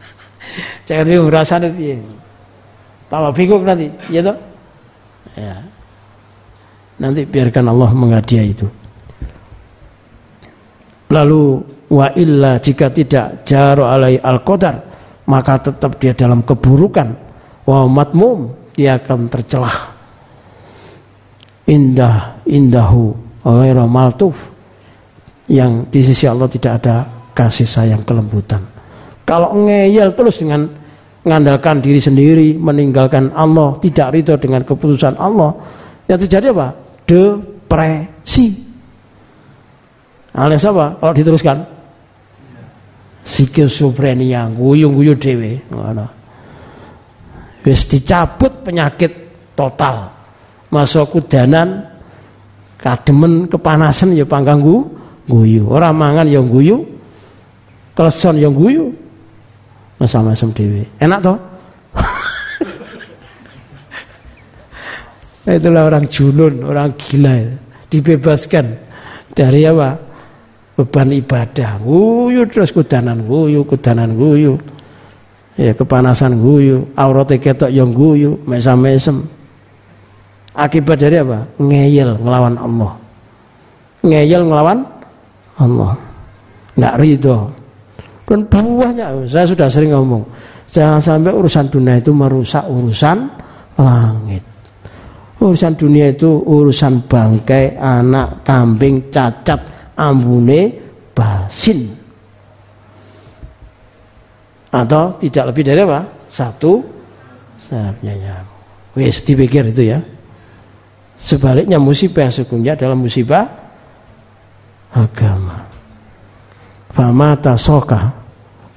Jangan bingung rasane piye. Kalau bingung nanti, ya toh? Ya. Nanti biarkan Allah menghadiah itu. Lalu wa illa jika tidak jaro alai al qadar maka tetap dia dalam keburukan wa matmum dia akan tercelah indah indahu ghaira maltuf yang di sisi Allah tidak ada kasih sayang kelembutan. Kalau ngeyel terus dengan mengandalkan diri sendiri meninggalkan Allah tidak ridho dengan keputusan Allah yang terjadi apa? Depresi. Alias apa kalau diteruskan? Skizofrenia guyung-guyung dewe. Ngono. Wis dicabut penyakit total. Masuk kudanan kademen kepanasan ya panggang guyu. Orang mangan yang guyu kleson yang guyu. Masam-masam dewi enak toh? Itulah orang junun orang gila itu. dibebaskan dari apa? Beban ibadah. Guyu terus kudanan guyu kudanan guyu. Ya kepanasan guyu. Aurat ketok yang guyu mesam-mesem akibat dari apa? Ngeyel ngelawan Allah. Ngeyel ngelawan Allah nggak ridho dan buahnya saya sudah sering ngomong jangan sampai urusan dunia itu merusak urusan langit urusan dunia itu urusan bangkai anak kambing cacat ambune basin atau tidak lebih dari apa? Satu sayapnya nyamuk. Wes dipikir itu ya. Sebaliknya musibah yang sesungguhnya adalah musibah agama. Fama tasoka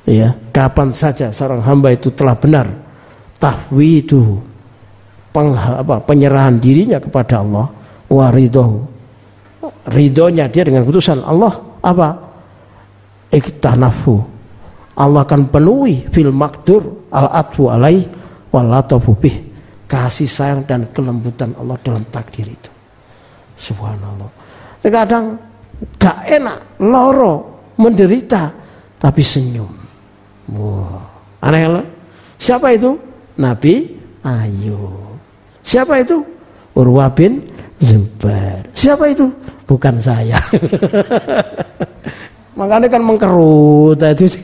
ya kapan saja seorang hamba itu telah benar tahwidu peng, apa, penyerahan dirinya kepada Allah waridohu ridhonya dia dengan putusan Allah apa? Iktanafu Allah akan penuhi fil makdur al atfu alaih wal bih. Kasih sayang dan kelembutan Allah dalam takdir itu. Subhanallah. Terkadang gak enak loro menderita tapi senyum. Wah aneh loh. Siapa itu? Nabi Ayub. Siapa itu? Urwa bin Zubair. Siapa itu? Bukan saya. Makanya kan mengkerut itu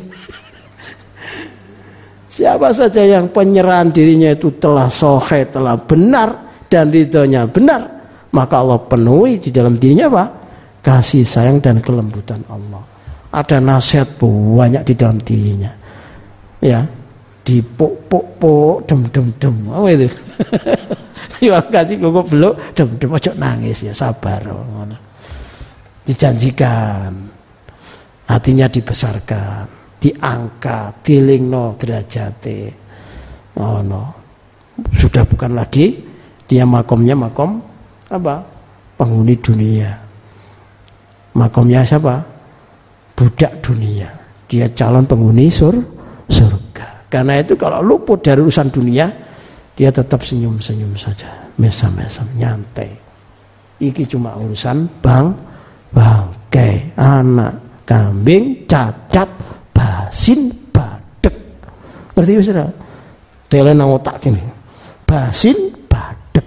Siapa saja yang penyerahan dirinya itu telah sohe, telah benar dan ridhonya benar, maka Allah penuhi di dalam dirinya apa? Kasih sayang dan kelembutan Allah. Ada nasihat banyak di dalam dirinya. Ya, di pok pok pok dem dem dem apa itu? Ya kasih kok belum dem dem ojo nangis ya sabar. Dijanjikan hatinya dibesarkan diangkat, dilingno derajate. Oh no. Sudah bukan lagi dia makomnya makom apa? Penghuni dunia. Makomnya siapa? Budak dunia. Dia calon penghuni sur surga. Karena itu kalau luput dari urusan dunia, dia tetap senyum-senyum saja, mesam-mesam, nyantai. Iki cuma urusan bang, bangkai, anak, kambing, cacat, basin badek. Ngerti ya? Tele nang otak kene. Basin badek.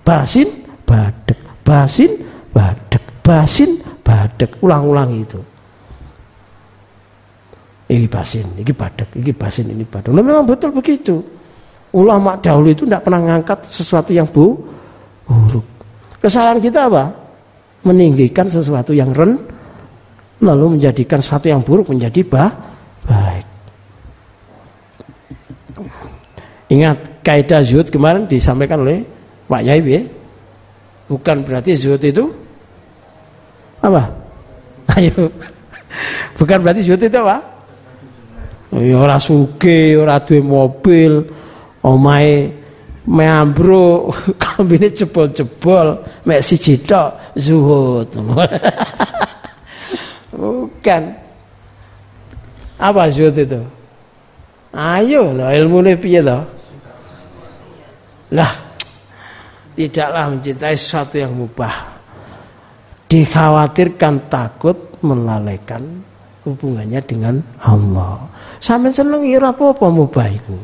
Basin badek. Basin badek. Basin badek. Ulang-ulang itu. Ini basin, ini badek, ini basin, ini badek. Nah, memang betul begitu. Ulama dahulu itu tidak pernah mengangkat sesuatu yang bu, buruk. Kesalahan kita apa? Meninggikan sesuatu yang ren, lalu menjadikan sesuatu yang buruk menjadi bah, Baik. Ingat kaidah zuhud kemarin disampaikan oleh Pak Yai ya. Bukan berarti zuhud itu apa? Ayo. Bukan berarti zuhud itu apa? Ya ora suge, ora duwe mobil, omahe meambro, kambine jebol-jebol, mek siji tok zuhud. Bukan. Apa zuhud itu? Ayo lah ilmu ini piye toh? Lah tidaklah mencintai sesuatu yang mubah. Dikhawatirkan takut melalaikan hubungannya dengan Allah. Sampai seneng ira apa-apa mubah itu.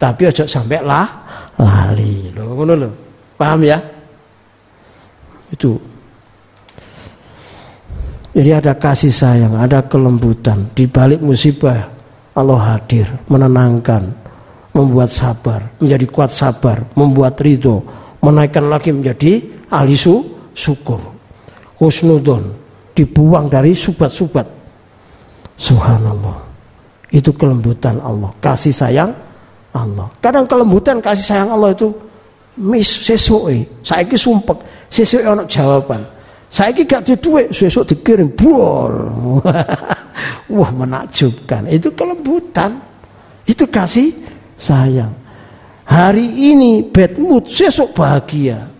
Tapi ojo sampai lah lali. Loh ngono lho. Paham ya? Itu jadi ada kasih sayang, ada kelembutan. Di balik musibah Allah hadir, menenangkan, membuat sabar, menjadi kuat sabar, membuat ridho, menaikkan lagi menjadi ahli su, syukur. Husnudon, dibuang dari subat-subat. Subhanallah. Itu kelembutan Allah, kasih sayang Allah. Kadang kelembutan kasih sayang Allah itu mis sesuai. Saya sumpek, sesuai anak jawaban. Saya gak ada duit, besok dikirim bol. Wah menakjubkan. Itu kelembutan. Itu kasih sayang. Hari ini bad mood, besok bahagia.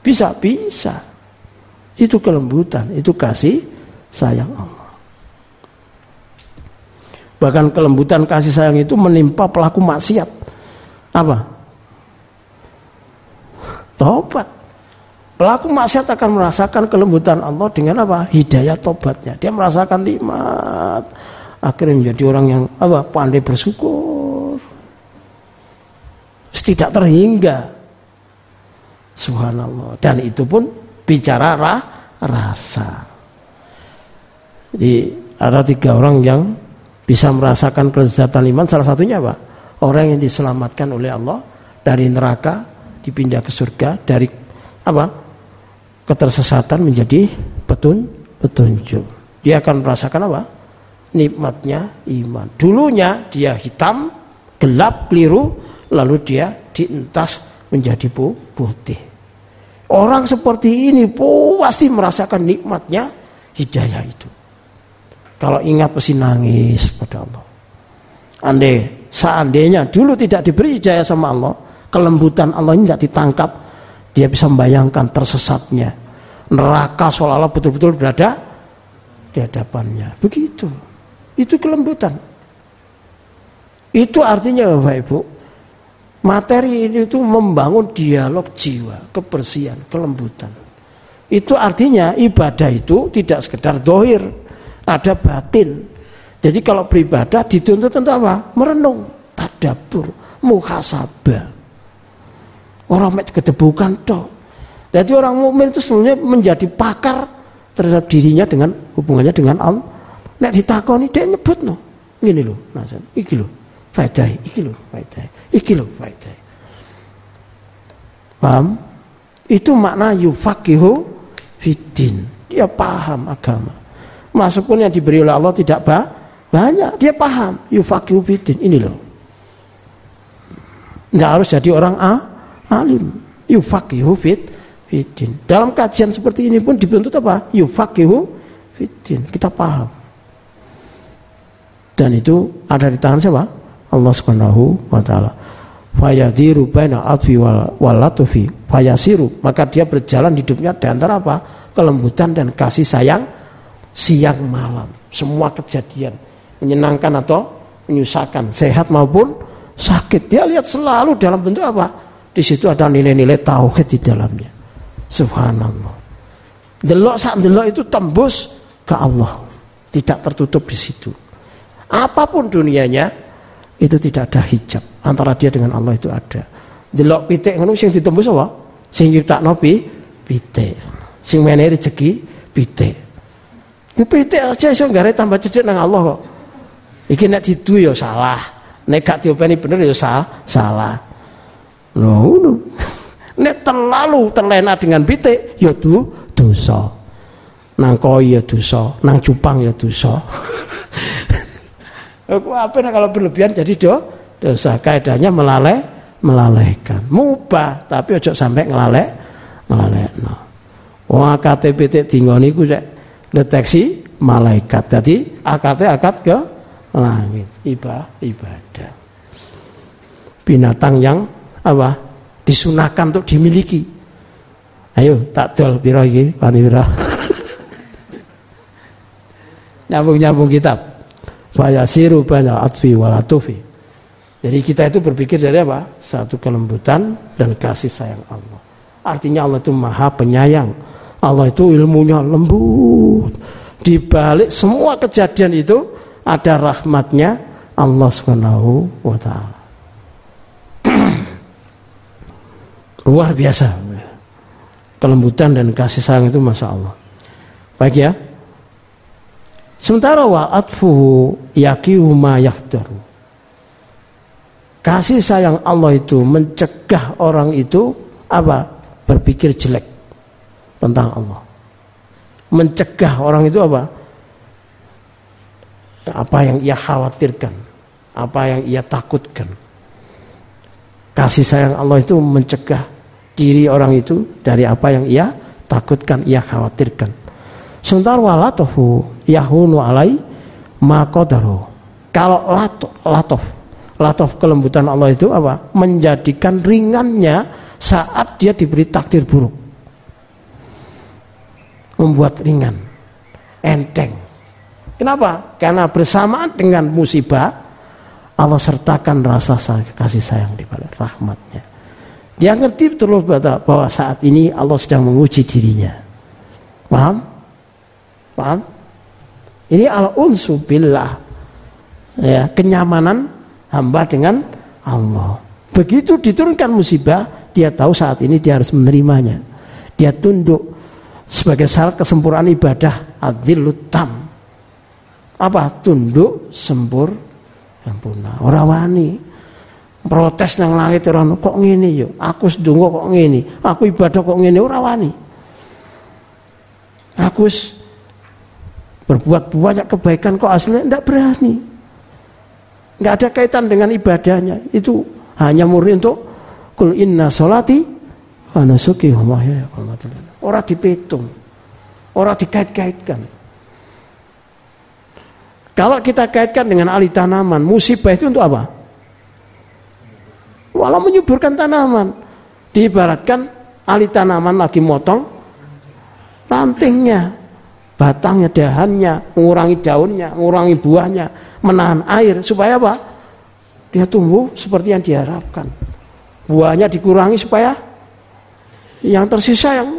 Bisa, bisa. Itu kelembutan, itu kasih sayang Allah. Bahkan kelembutan kasih sayang itu menimpa pelaku maksiat. Apa? Tobat. Pelaku maksiat akan merasakan kelembutan Allah dengan apa? Hidayah tobatnya. Dia merasakan nikmat. Akhirnya menjadi orang yang apa? Pandai bersyukur. Tidak terhingga. Subhanallah. Dan itu pun bicara rah, rasa. Jadi ada tiga orang yang bisa merasakan kelezatan iman. Salah satunya apa? Orang yang diselamatkan oleh Allah dari neraka, dipindah ke surga, dari apa? ketersesatan menjadi petun petunjuk. Dia akan merasakan apa? Nikmatnya iman. Dulunya dia hitam, gelap, keliru, lalu dia dientas menjadi putih. Orang seperti ini pasti merasakan nikmatnya hidayah itu. Kalau ingat pasti nangis pada Allah. Andai seandainya dulu tidak diberi hidayah sama Allah, kelembutan Allah ini tidak ditangkap, dia bisa membayangkan tersesatnya. Neraka seolah-olah betul-betul berada di hadapannya. Begitu. Itu kelembutan. Itu artinya Bapak Ibu, materi ini itu membangun dialog jiwa, kebersihan, kelembutan. Itu artinya ibadah itu tidak sekedar dohir, ada batin. Jadi kalau beribadah dituntut untuk apa? Merenung, tadabur, muhasabah. Orang mek kedebukan toh. Jadi orang mukmin itu sebenarnya menjadi pakar terhadap dirinya dengan hubungannya dengan Allah. Nek ditakoni dia nyebut no. Ngene lho, nasan. Iki lho, faedah, iki lho, faedah. Iki lho, faedah. Paham? Itu makna yufaqihu fiddin. Dia paham agama. Meskipun yang diberi oleh Allah tidak bah, banyak, dia paham yufaqihu fiddin. Ini loh. Tidak harus jadi orang A, alim. Yufaqihu fiddin. Dalam kajian seperti ini pun dibentuk apa? Yufaqihu fiddin. Kita paham. Dan itu ada di tangan siapa? Allah Subhanahu wa taala. Fayadiru baina atfi wal fayasiru maka dia berjalan hidupnya di antara apa? kelembutan dan kasih sayang siang malam. Semua kejadian menyenangkan atau menyusahkan, sehat maupun sakit. Dia lihat selalu dalam bentuk apa? Di situ ada nilai-nilai tauhid di dalamnya. Subhanallah. Delok saat delok itu tembus ke Allah. Tidak tertutup di situ. Apa pun dunianya itu tidak ada hijab antara dia dengan Allah itu ada. Delok pitik ngono sing ditembus apa? Sing nyiptakno pi pitik. Sing menehi rezeki pitik. Pitik aja iso gare tambah cedhek nang Allah kok. Iki nek didu ya salah. Nek gak diopeni bener ya salah. salah. Loh, nek terlalu terlena dengan pitik ya du dosa. Nang koi ya dosa, nang cupang ya dosa. Aku apa kalau berlebihan jadi do dosa. Kaidahnya melalai melalaikan. Mubah tapi ojo sampai ngelalek ngelalek. No. Wah KTP tinggal ku deteksi malaikat. Jadi akate akad ke langit. Ibadah ibadah. Binatang yang apa? Disunahkan untuk dimiliki. Ayo tak dol piro iki, Nyambung-nyambung kitab. Fayasiru banyak atfi walatufi. Jadi kita itu berpikir dari apa? Satu kelembutan dan kasih sayang Allah. Artinya Allah itu maha penyayang. Allah itu ilmunya lembut. Di balik semua kejadian itu ada rahmatnya Allah Subhanahu wa taala. Luar biasa. Kelembutan dan kasih sayang itu Masya Allah. Baik ya. Sementara wa atfu yaqiu ma yahdaru. Kasih sayang Allah itu mencegah orang itu apa? Berpikir jelek tentang Allah. Mencegah orang itu apa? Apa yang ia khawatirkan, apa yang ia takutkan. Kasih sayang Allah itu mencegah diri orang itu dari apa yang ia takutkan, ia khawatirkan. Sementara walatofu yahunu alai makodaru. Kalau latof, latof, latof kelembutan Allah itu apa? Menjadikan ringannya saat dia diberi takdir buruk. Membuat ringan, enteng. Kenapa? Karena bersamaan dengan musibah, Allah sertakan rasa kasih sayang di balik rahmatnya. Dia ngerti betul bahwa saat ini Allah sedang menguji dirinya. Paham? Paham? Ini al-unsu billah. Ya, kenyamanan hamba dengan Allah. Begitu diturunkan musibah, dia tahu saat ini dia harus menerimanya. Dia tunduk sebagai syarat kesempurnaan ibadah adzillut tam. Apa? Tunduk sempur sempurna. Orang wani protes nang langit orang kok ngene yo. Aku sedonga kok ngene. Aku ibadah kok ngene ora wani. Aku berbuat banyak kebaikan kok aslinya tidak berani. Nggak ada kaitan dengan ibadahnya. Itu hanya murni untuk kul inna solati wa orang dipetung orang dikait-kaitkan. Kalau kita kaitkan dengan ahli tanaman musibah itu untuk apa? Walau menyuburkan tanaman. Diibaratkan ahli tanaman lagi motong rantingnya batangnya, dahannya, mengurangi daunnya, mengurangi buahnya, menahan air supaya apa? Dia tumbuh seperti yang diharapkan. Buahnya dikurangi supaya yang tersisa yang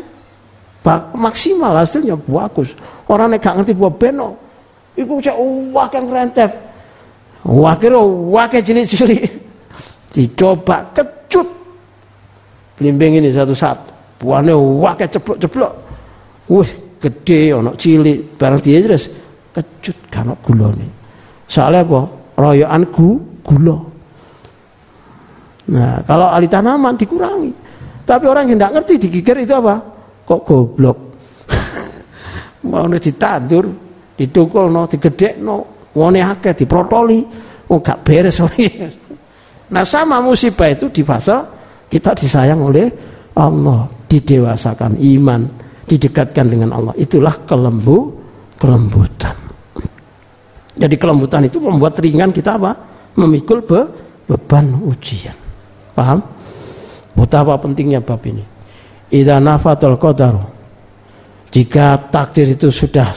maksimal hasilnya bagus. Orang yang gak ngerti buah beno, itu cek wah yang rentep. Wah kira wah cilik-cilik. Dicoba kecut. Blimbing ini satu saat. Buahnya wah ceplok-ceplok. Wih, gede ono cilik barang dia terus kecut kan gulone Soalnya apa? Royoan gu, gula. Nah, kalau ahli tanaman dikurangi. Tapi orang yang tidak ngerti digigir itu apa? Kok goblok. Mau ditandur, didukul no, digedek no, wone akeh diprotoli, oh gak beres. nah sama musibah itu di fase kita disayang oleh Allah, didewasakan iman, didekatkan dengan Allah. Itulah kelembu, kelembutan. Jadi kelembutan itu membuat ringan kita apa? Memikul be, beban ujian. Paham? Betapa pentingnya bab ini. Idza nafatul qadaru. Jika takdir itu sudah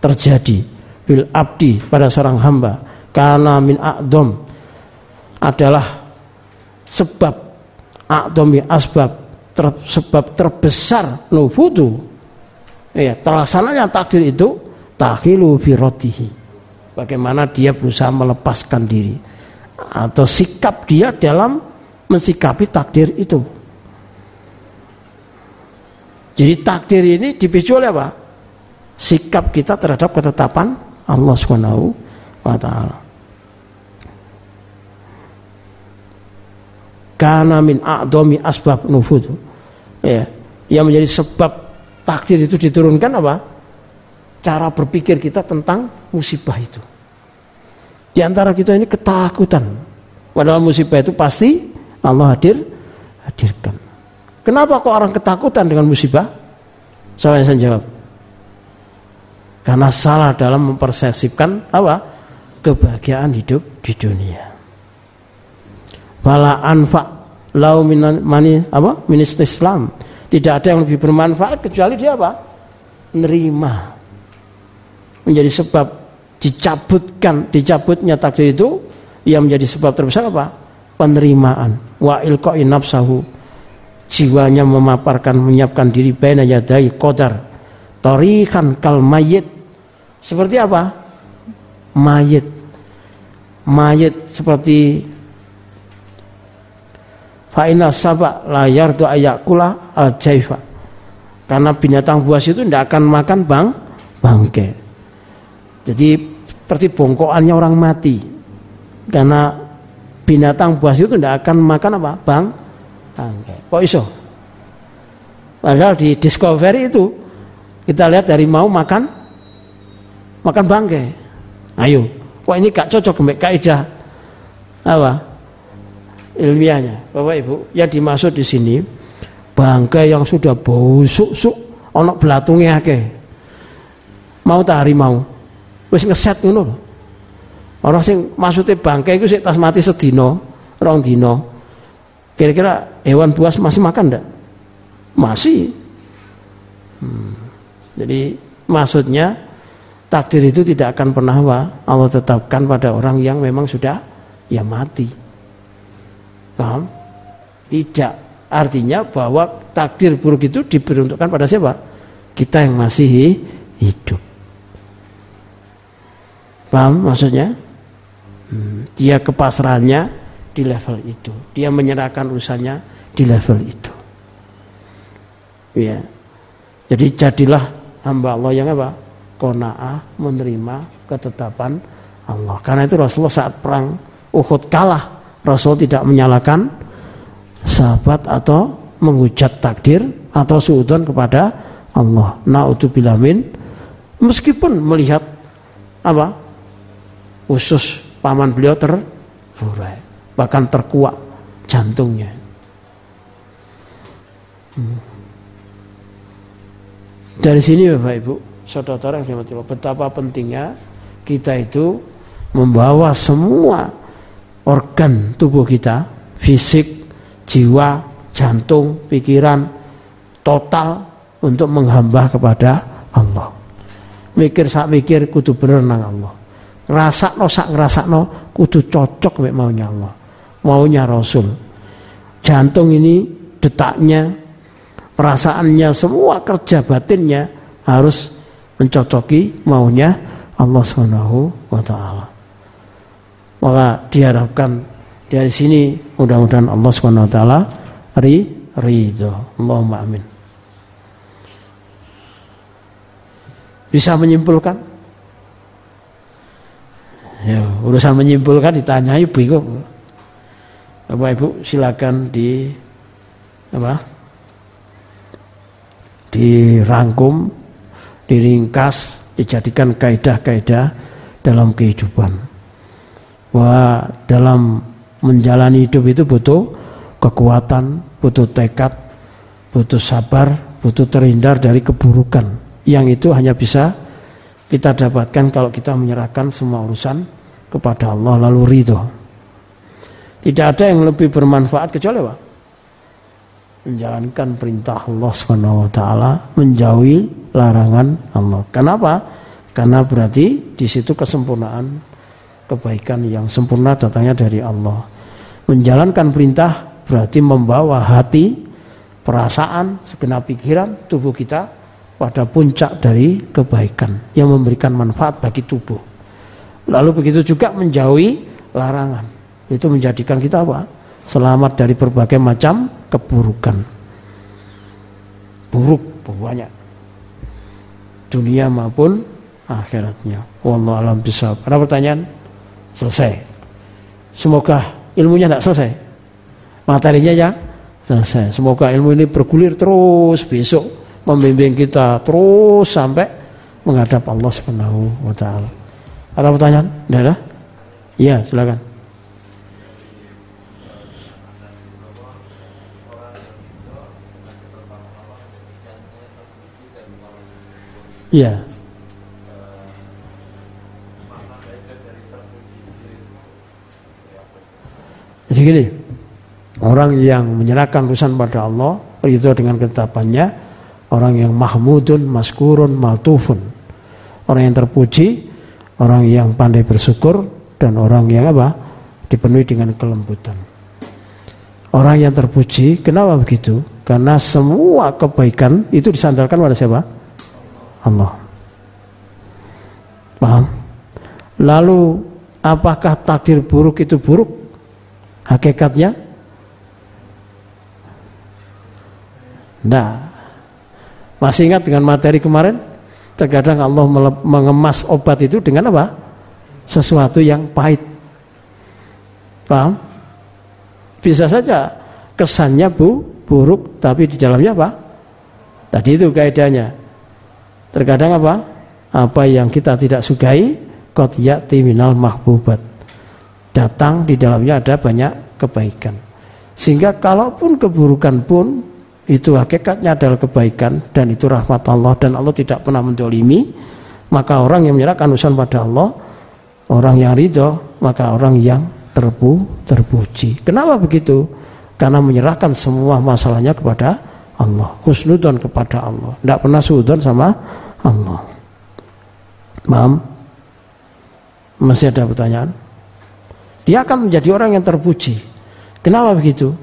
terjadi bil abdi pada seorang hamba karena min a'dom adalah sebab a'domi asbab ter, sebab terbesar nufudu ya terlaksananya takdir itu tahilu firotihi bagaimana dia berusaha melepaskan diri atau sikap dia dalam mensikapi takdir itu jadi takdir ini dipicu oleh apa? Sikap kita terhadap ketetapan Allah Subhanahu wa taala. Karena min a'dami asbab nufud. Ya, yang menjadi sebab takdir itu diturunkan apa? Cara berpikir kita tentang musibah itu. Di antara kita ini ketakutan. Padahal musibah itu pasti Allah hadir hadirkan. Kenapa kok orang ketakutan dengan musibah? Saya yang jawab. Karena salah dalam mempersepsikan apa? Kebahagiaan hidup di dunia. Fala anfa lau mani apa? Minister Islam. Tidak ada yang lebih bermanfaat kecuali dia apa? Nerima. Menjadi sebab dicabutkan, dicabutnya takdir itu yang menjadi sebab terbesar apa? Penerimaan. Wa ilqa'i nafsahu jiwanya memaparkan menyiapkan diri baina yadai qadar tarikan kal mayit seperti apa mayit mayit seperti fa'ina sabak layar doa ayakula al jaifa karena binatang buas itu tidak akan makan bang bangke jadi seperti bongkoannya orang mati karena binatang buas itu tidak akan makan apa bang bangkai. Kok iso? Padahal di Discovery itu kita lihat dari mau makan makan bangkai. Ayo, wah ini gak cocok dengan kaidah apa ilmiahnya, bapak ibu. Yang dimaksud di sini bangkai yang sudah busuk-suk, onok belatungnya ke, mau tak mau, wis ngeset ngono Orang sing maksudnya bangkai itu sih tas mati sedino, rong dino, Kira-kira hewan buas masih makan enggak? Masih. Hmm. Jadi maksudnya takdir itu tidak akan pernah wa, Allah tetapkan pada orang yang memang sudah ya mati. Paham? Tidak. Artinya bahwa takdir buruk itu diperuntukkan pada siapa? Kita yang masih hidup. Paham maksudnya? Hmm. Dia kepasrahannya di level itu. Dia menyerahkan usahanya di level itu. Ya. Jadi jadilah hamba Allah yang apa? Kona'ah menerima ketetapan Allah. Karena itu Rasulullah saat perang Uhud kalah. Rasul tidak menyalahkan sahabat atau menghujat takdir atau suudon kepada Allah. Na'udzubillah min meskipun melihat apa? Usus paman beliau terburai bahkan terkuak jantungnya. Hmm. Dari sini Bapak Ibu, saudara-saudara yang saya betapa pentingnya kita itu membawa semua organ tubuh kita, fisik, jiwa, jantung, pikiran, total untuk menghamba kepada Allah. Mikir sak mikir kudu bener nang Allah. Ngrasakno sak ngrasakno kudu cocok mek maunya Allah maunya Rasul. Jantung ini detaknya, perasaannya, semua kerja batinnya harus mencocoki maunya Allah Subhanahu wa taala. Maka diharapkan dari sini mudah-mudahan Allah Subhanahu wa taala ri ridho. Allahumma amin. Bisa menyimpulkan? Ya, urusan menyimpulkan ditanyai bingung. Bapak Ibu silakan di apa? Dirangkum, diringkas, dijadikan kaidah-kaidah dalam kehidupan. Bahwa dalam menjalani hidup itu butuh kekuatan, butuh tekad, butuh sabar, butuh terhindar dari keburukan. Yang itu hanya bisa kita dapatkan kalau kita menyerahkan semua urusan kepada Allah lalu ridho. Tidak ada yang lebih bermanfaat kecuali apa? Menjalankan perintah Allah taala, menjauhi larangan Allah. Kenapa? Karena berarti di situ kesempurnaan kebaikan yang sempurna datangnya dari Allah. Menjalankan perintah berarti membawa hati, perasaan, segenap pikiran tubuh kita pada puncak dari kebaikan yang memberikan manfaat bagi tubuh. Lalu begitu juga menjauhi larangan. Itu menjadikan kita apa? Selamat dari berbagai macam keburukan. Buruk banyak. Dunia maupun akhiratnya. Wallahu alam bisawab. Ada pertanyaan? Selesai. Semoga ilmunya tidak selesai. Materinya ya selesai. Semoga ilmu ini bergulir terus besok membimbing kita terus sampai menghadap Allah Subhanahu wa taala. Ada pertanyaan? Tidak ada? Iya, silakan. Iya. Jadi gini, orang yang menyerahkan urusan pada Allah, itu dengan ketetapannya, orang yang mahmudun, maskurun, maltufun. Orang yang terpuji, orang yang pandai bersyukur dan orang yang apa? dipenuhi dengan kelembutan. Orang yang terpuji, kenapa begitu? Karena semua kebaikan itu disandarkan pada siapa? Allah. Paham? Lalu apakah takdir buruk itu buruk? Hakikatnya? Nah, masih ingat dengan materi kemarin? Terkadang Allah mengemas obat itu dengan apa? Sesuatu yang pahit. Paham? Bisa saja kesannya bu, buruk, tapi di dalamnya apa? Tadi itu kaidahnya. Terkadang apa? Apa yang kita tidak sukai, qad ya'ti minal mahbubat. Datang di dalamnya ada banyak kebaikan. Sehingga kalaupun keburukan pun itu hakikatnya adalah kebaikan dan itu rahmat Allah dan Allah tidak pernah mendolimi maka orang yang menyerahkan urusan pada Allah orang yang ridho maka orang yang terpu terpuji. Kenapa begitu? Karena menyerahkan semua masalahnya kepada Allah. Husnudon kepada Allah. Tidak pernah sudon sama Allah. Mam masih ada pertanyaan dia akan menjadi orang yang terpuji kenapa begitu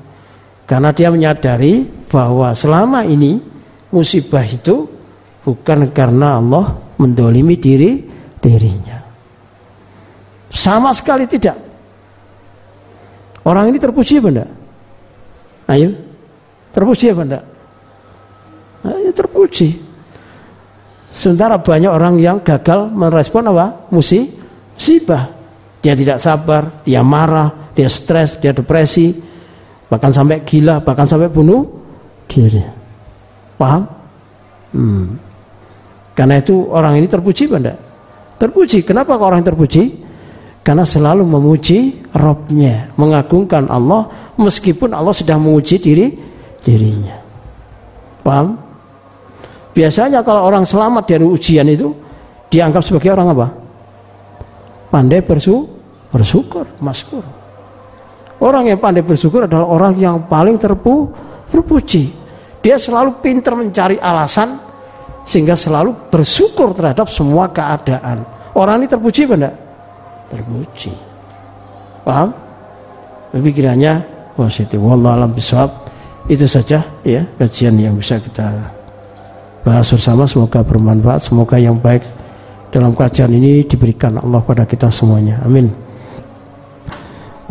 karena dia menyadari bahwa selama ini musibah itu bukan karena Allah mendolimi diri dirinya. Sama sekali tidak. Orang ini terpuji apa enggak? Ayo. Terpuji apa enggak? Ayo terpuji. Sementara banyak orang yang gagal merespon apa? Musibah. Dia tidak sabar, dia marah, dia stres, dia depresi, bahkan sampai gila, bahkan sampai bunuh diri. Paham? Hmm. Karena itu orang ini terpuji pada Terpuji. Kenapa orang terpuji? Karena selalu memuji Robnya, mengagungkan Allah meskipun Allah sedang menguji diri dirinya. Paham? Biasanya kalau orang selamat dari ujian itu dianggap sebagai orang apa? Pandai bersu bersyukur, maskur. Orang yang pandai bersyukur adalah orang yang paling terpu terpuji. Dia selalu pintar mencari alasan sehingga selalu bersyukur terhadap semua keadaan. Orang ini terpuji apa Terpuji. Paham? Pikirannya positif. Wallah alam. Itu saja ya kajian yang bisa kita bahas bersama. Semoga bermanfaat. Semoga yang baik dalam kajian ini diberikan Allah pada kita semuanya. Amin.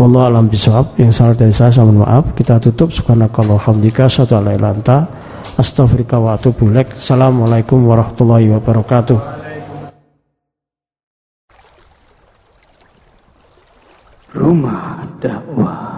Wallahu alam bisawab. Yang salah dari saya saya mohon maaf. Kita tutup subhanakallah hamdika satu alaihi lanta. Astaghfirullah wa atubu Assalamualaikum warahmatullahi wabarakatuh. Rumah dakwah.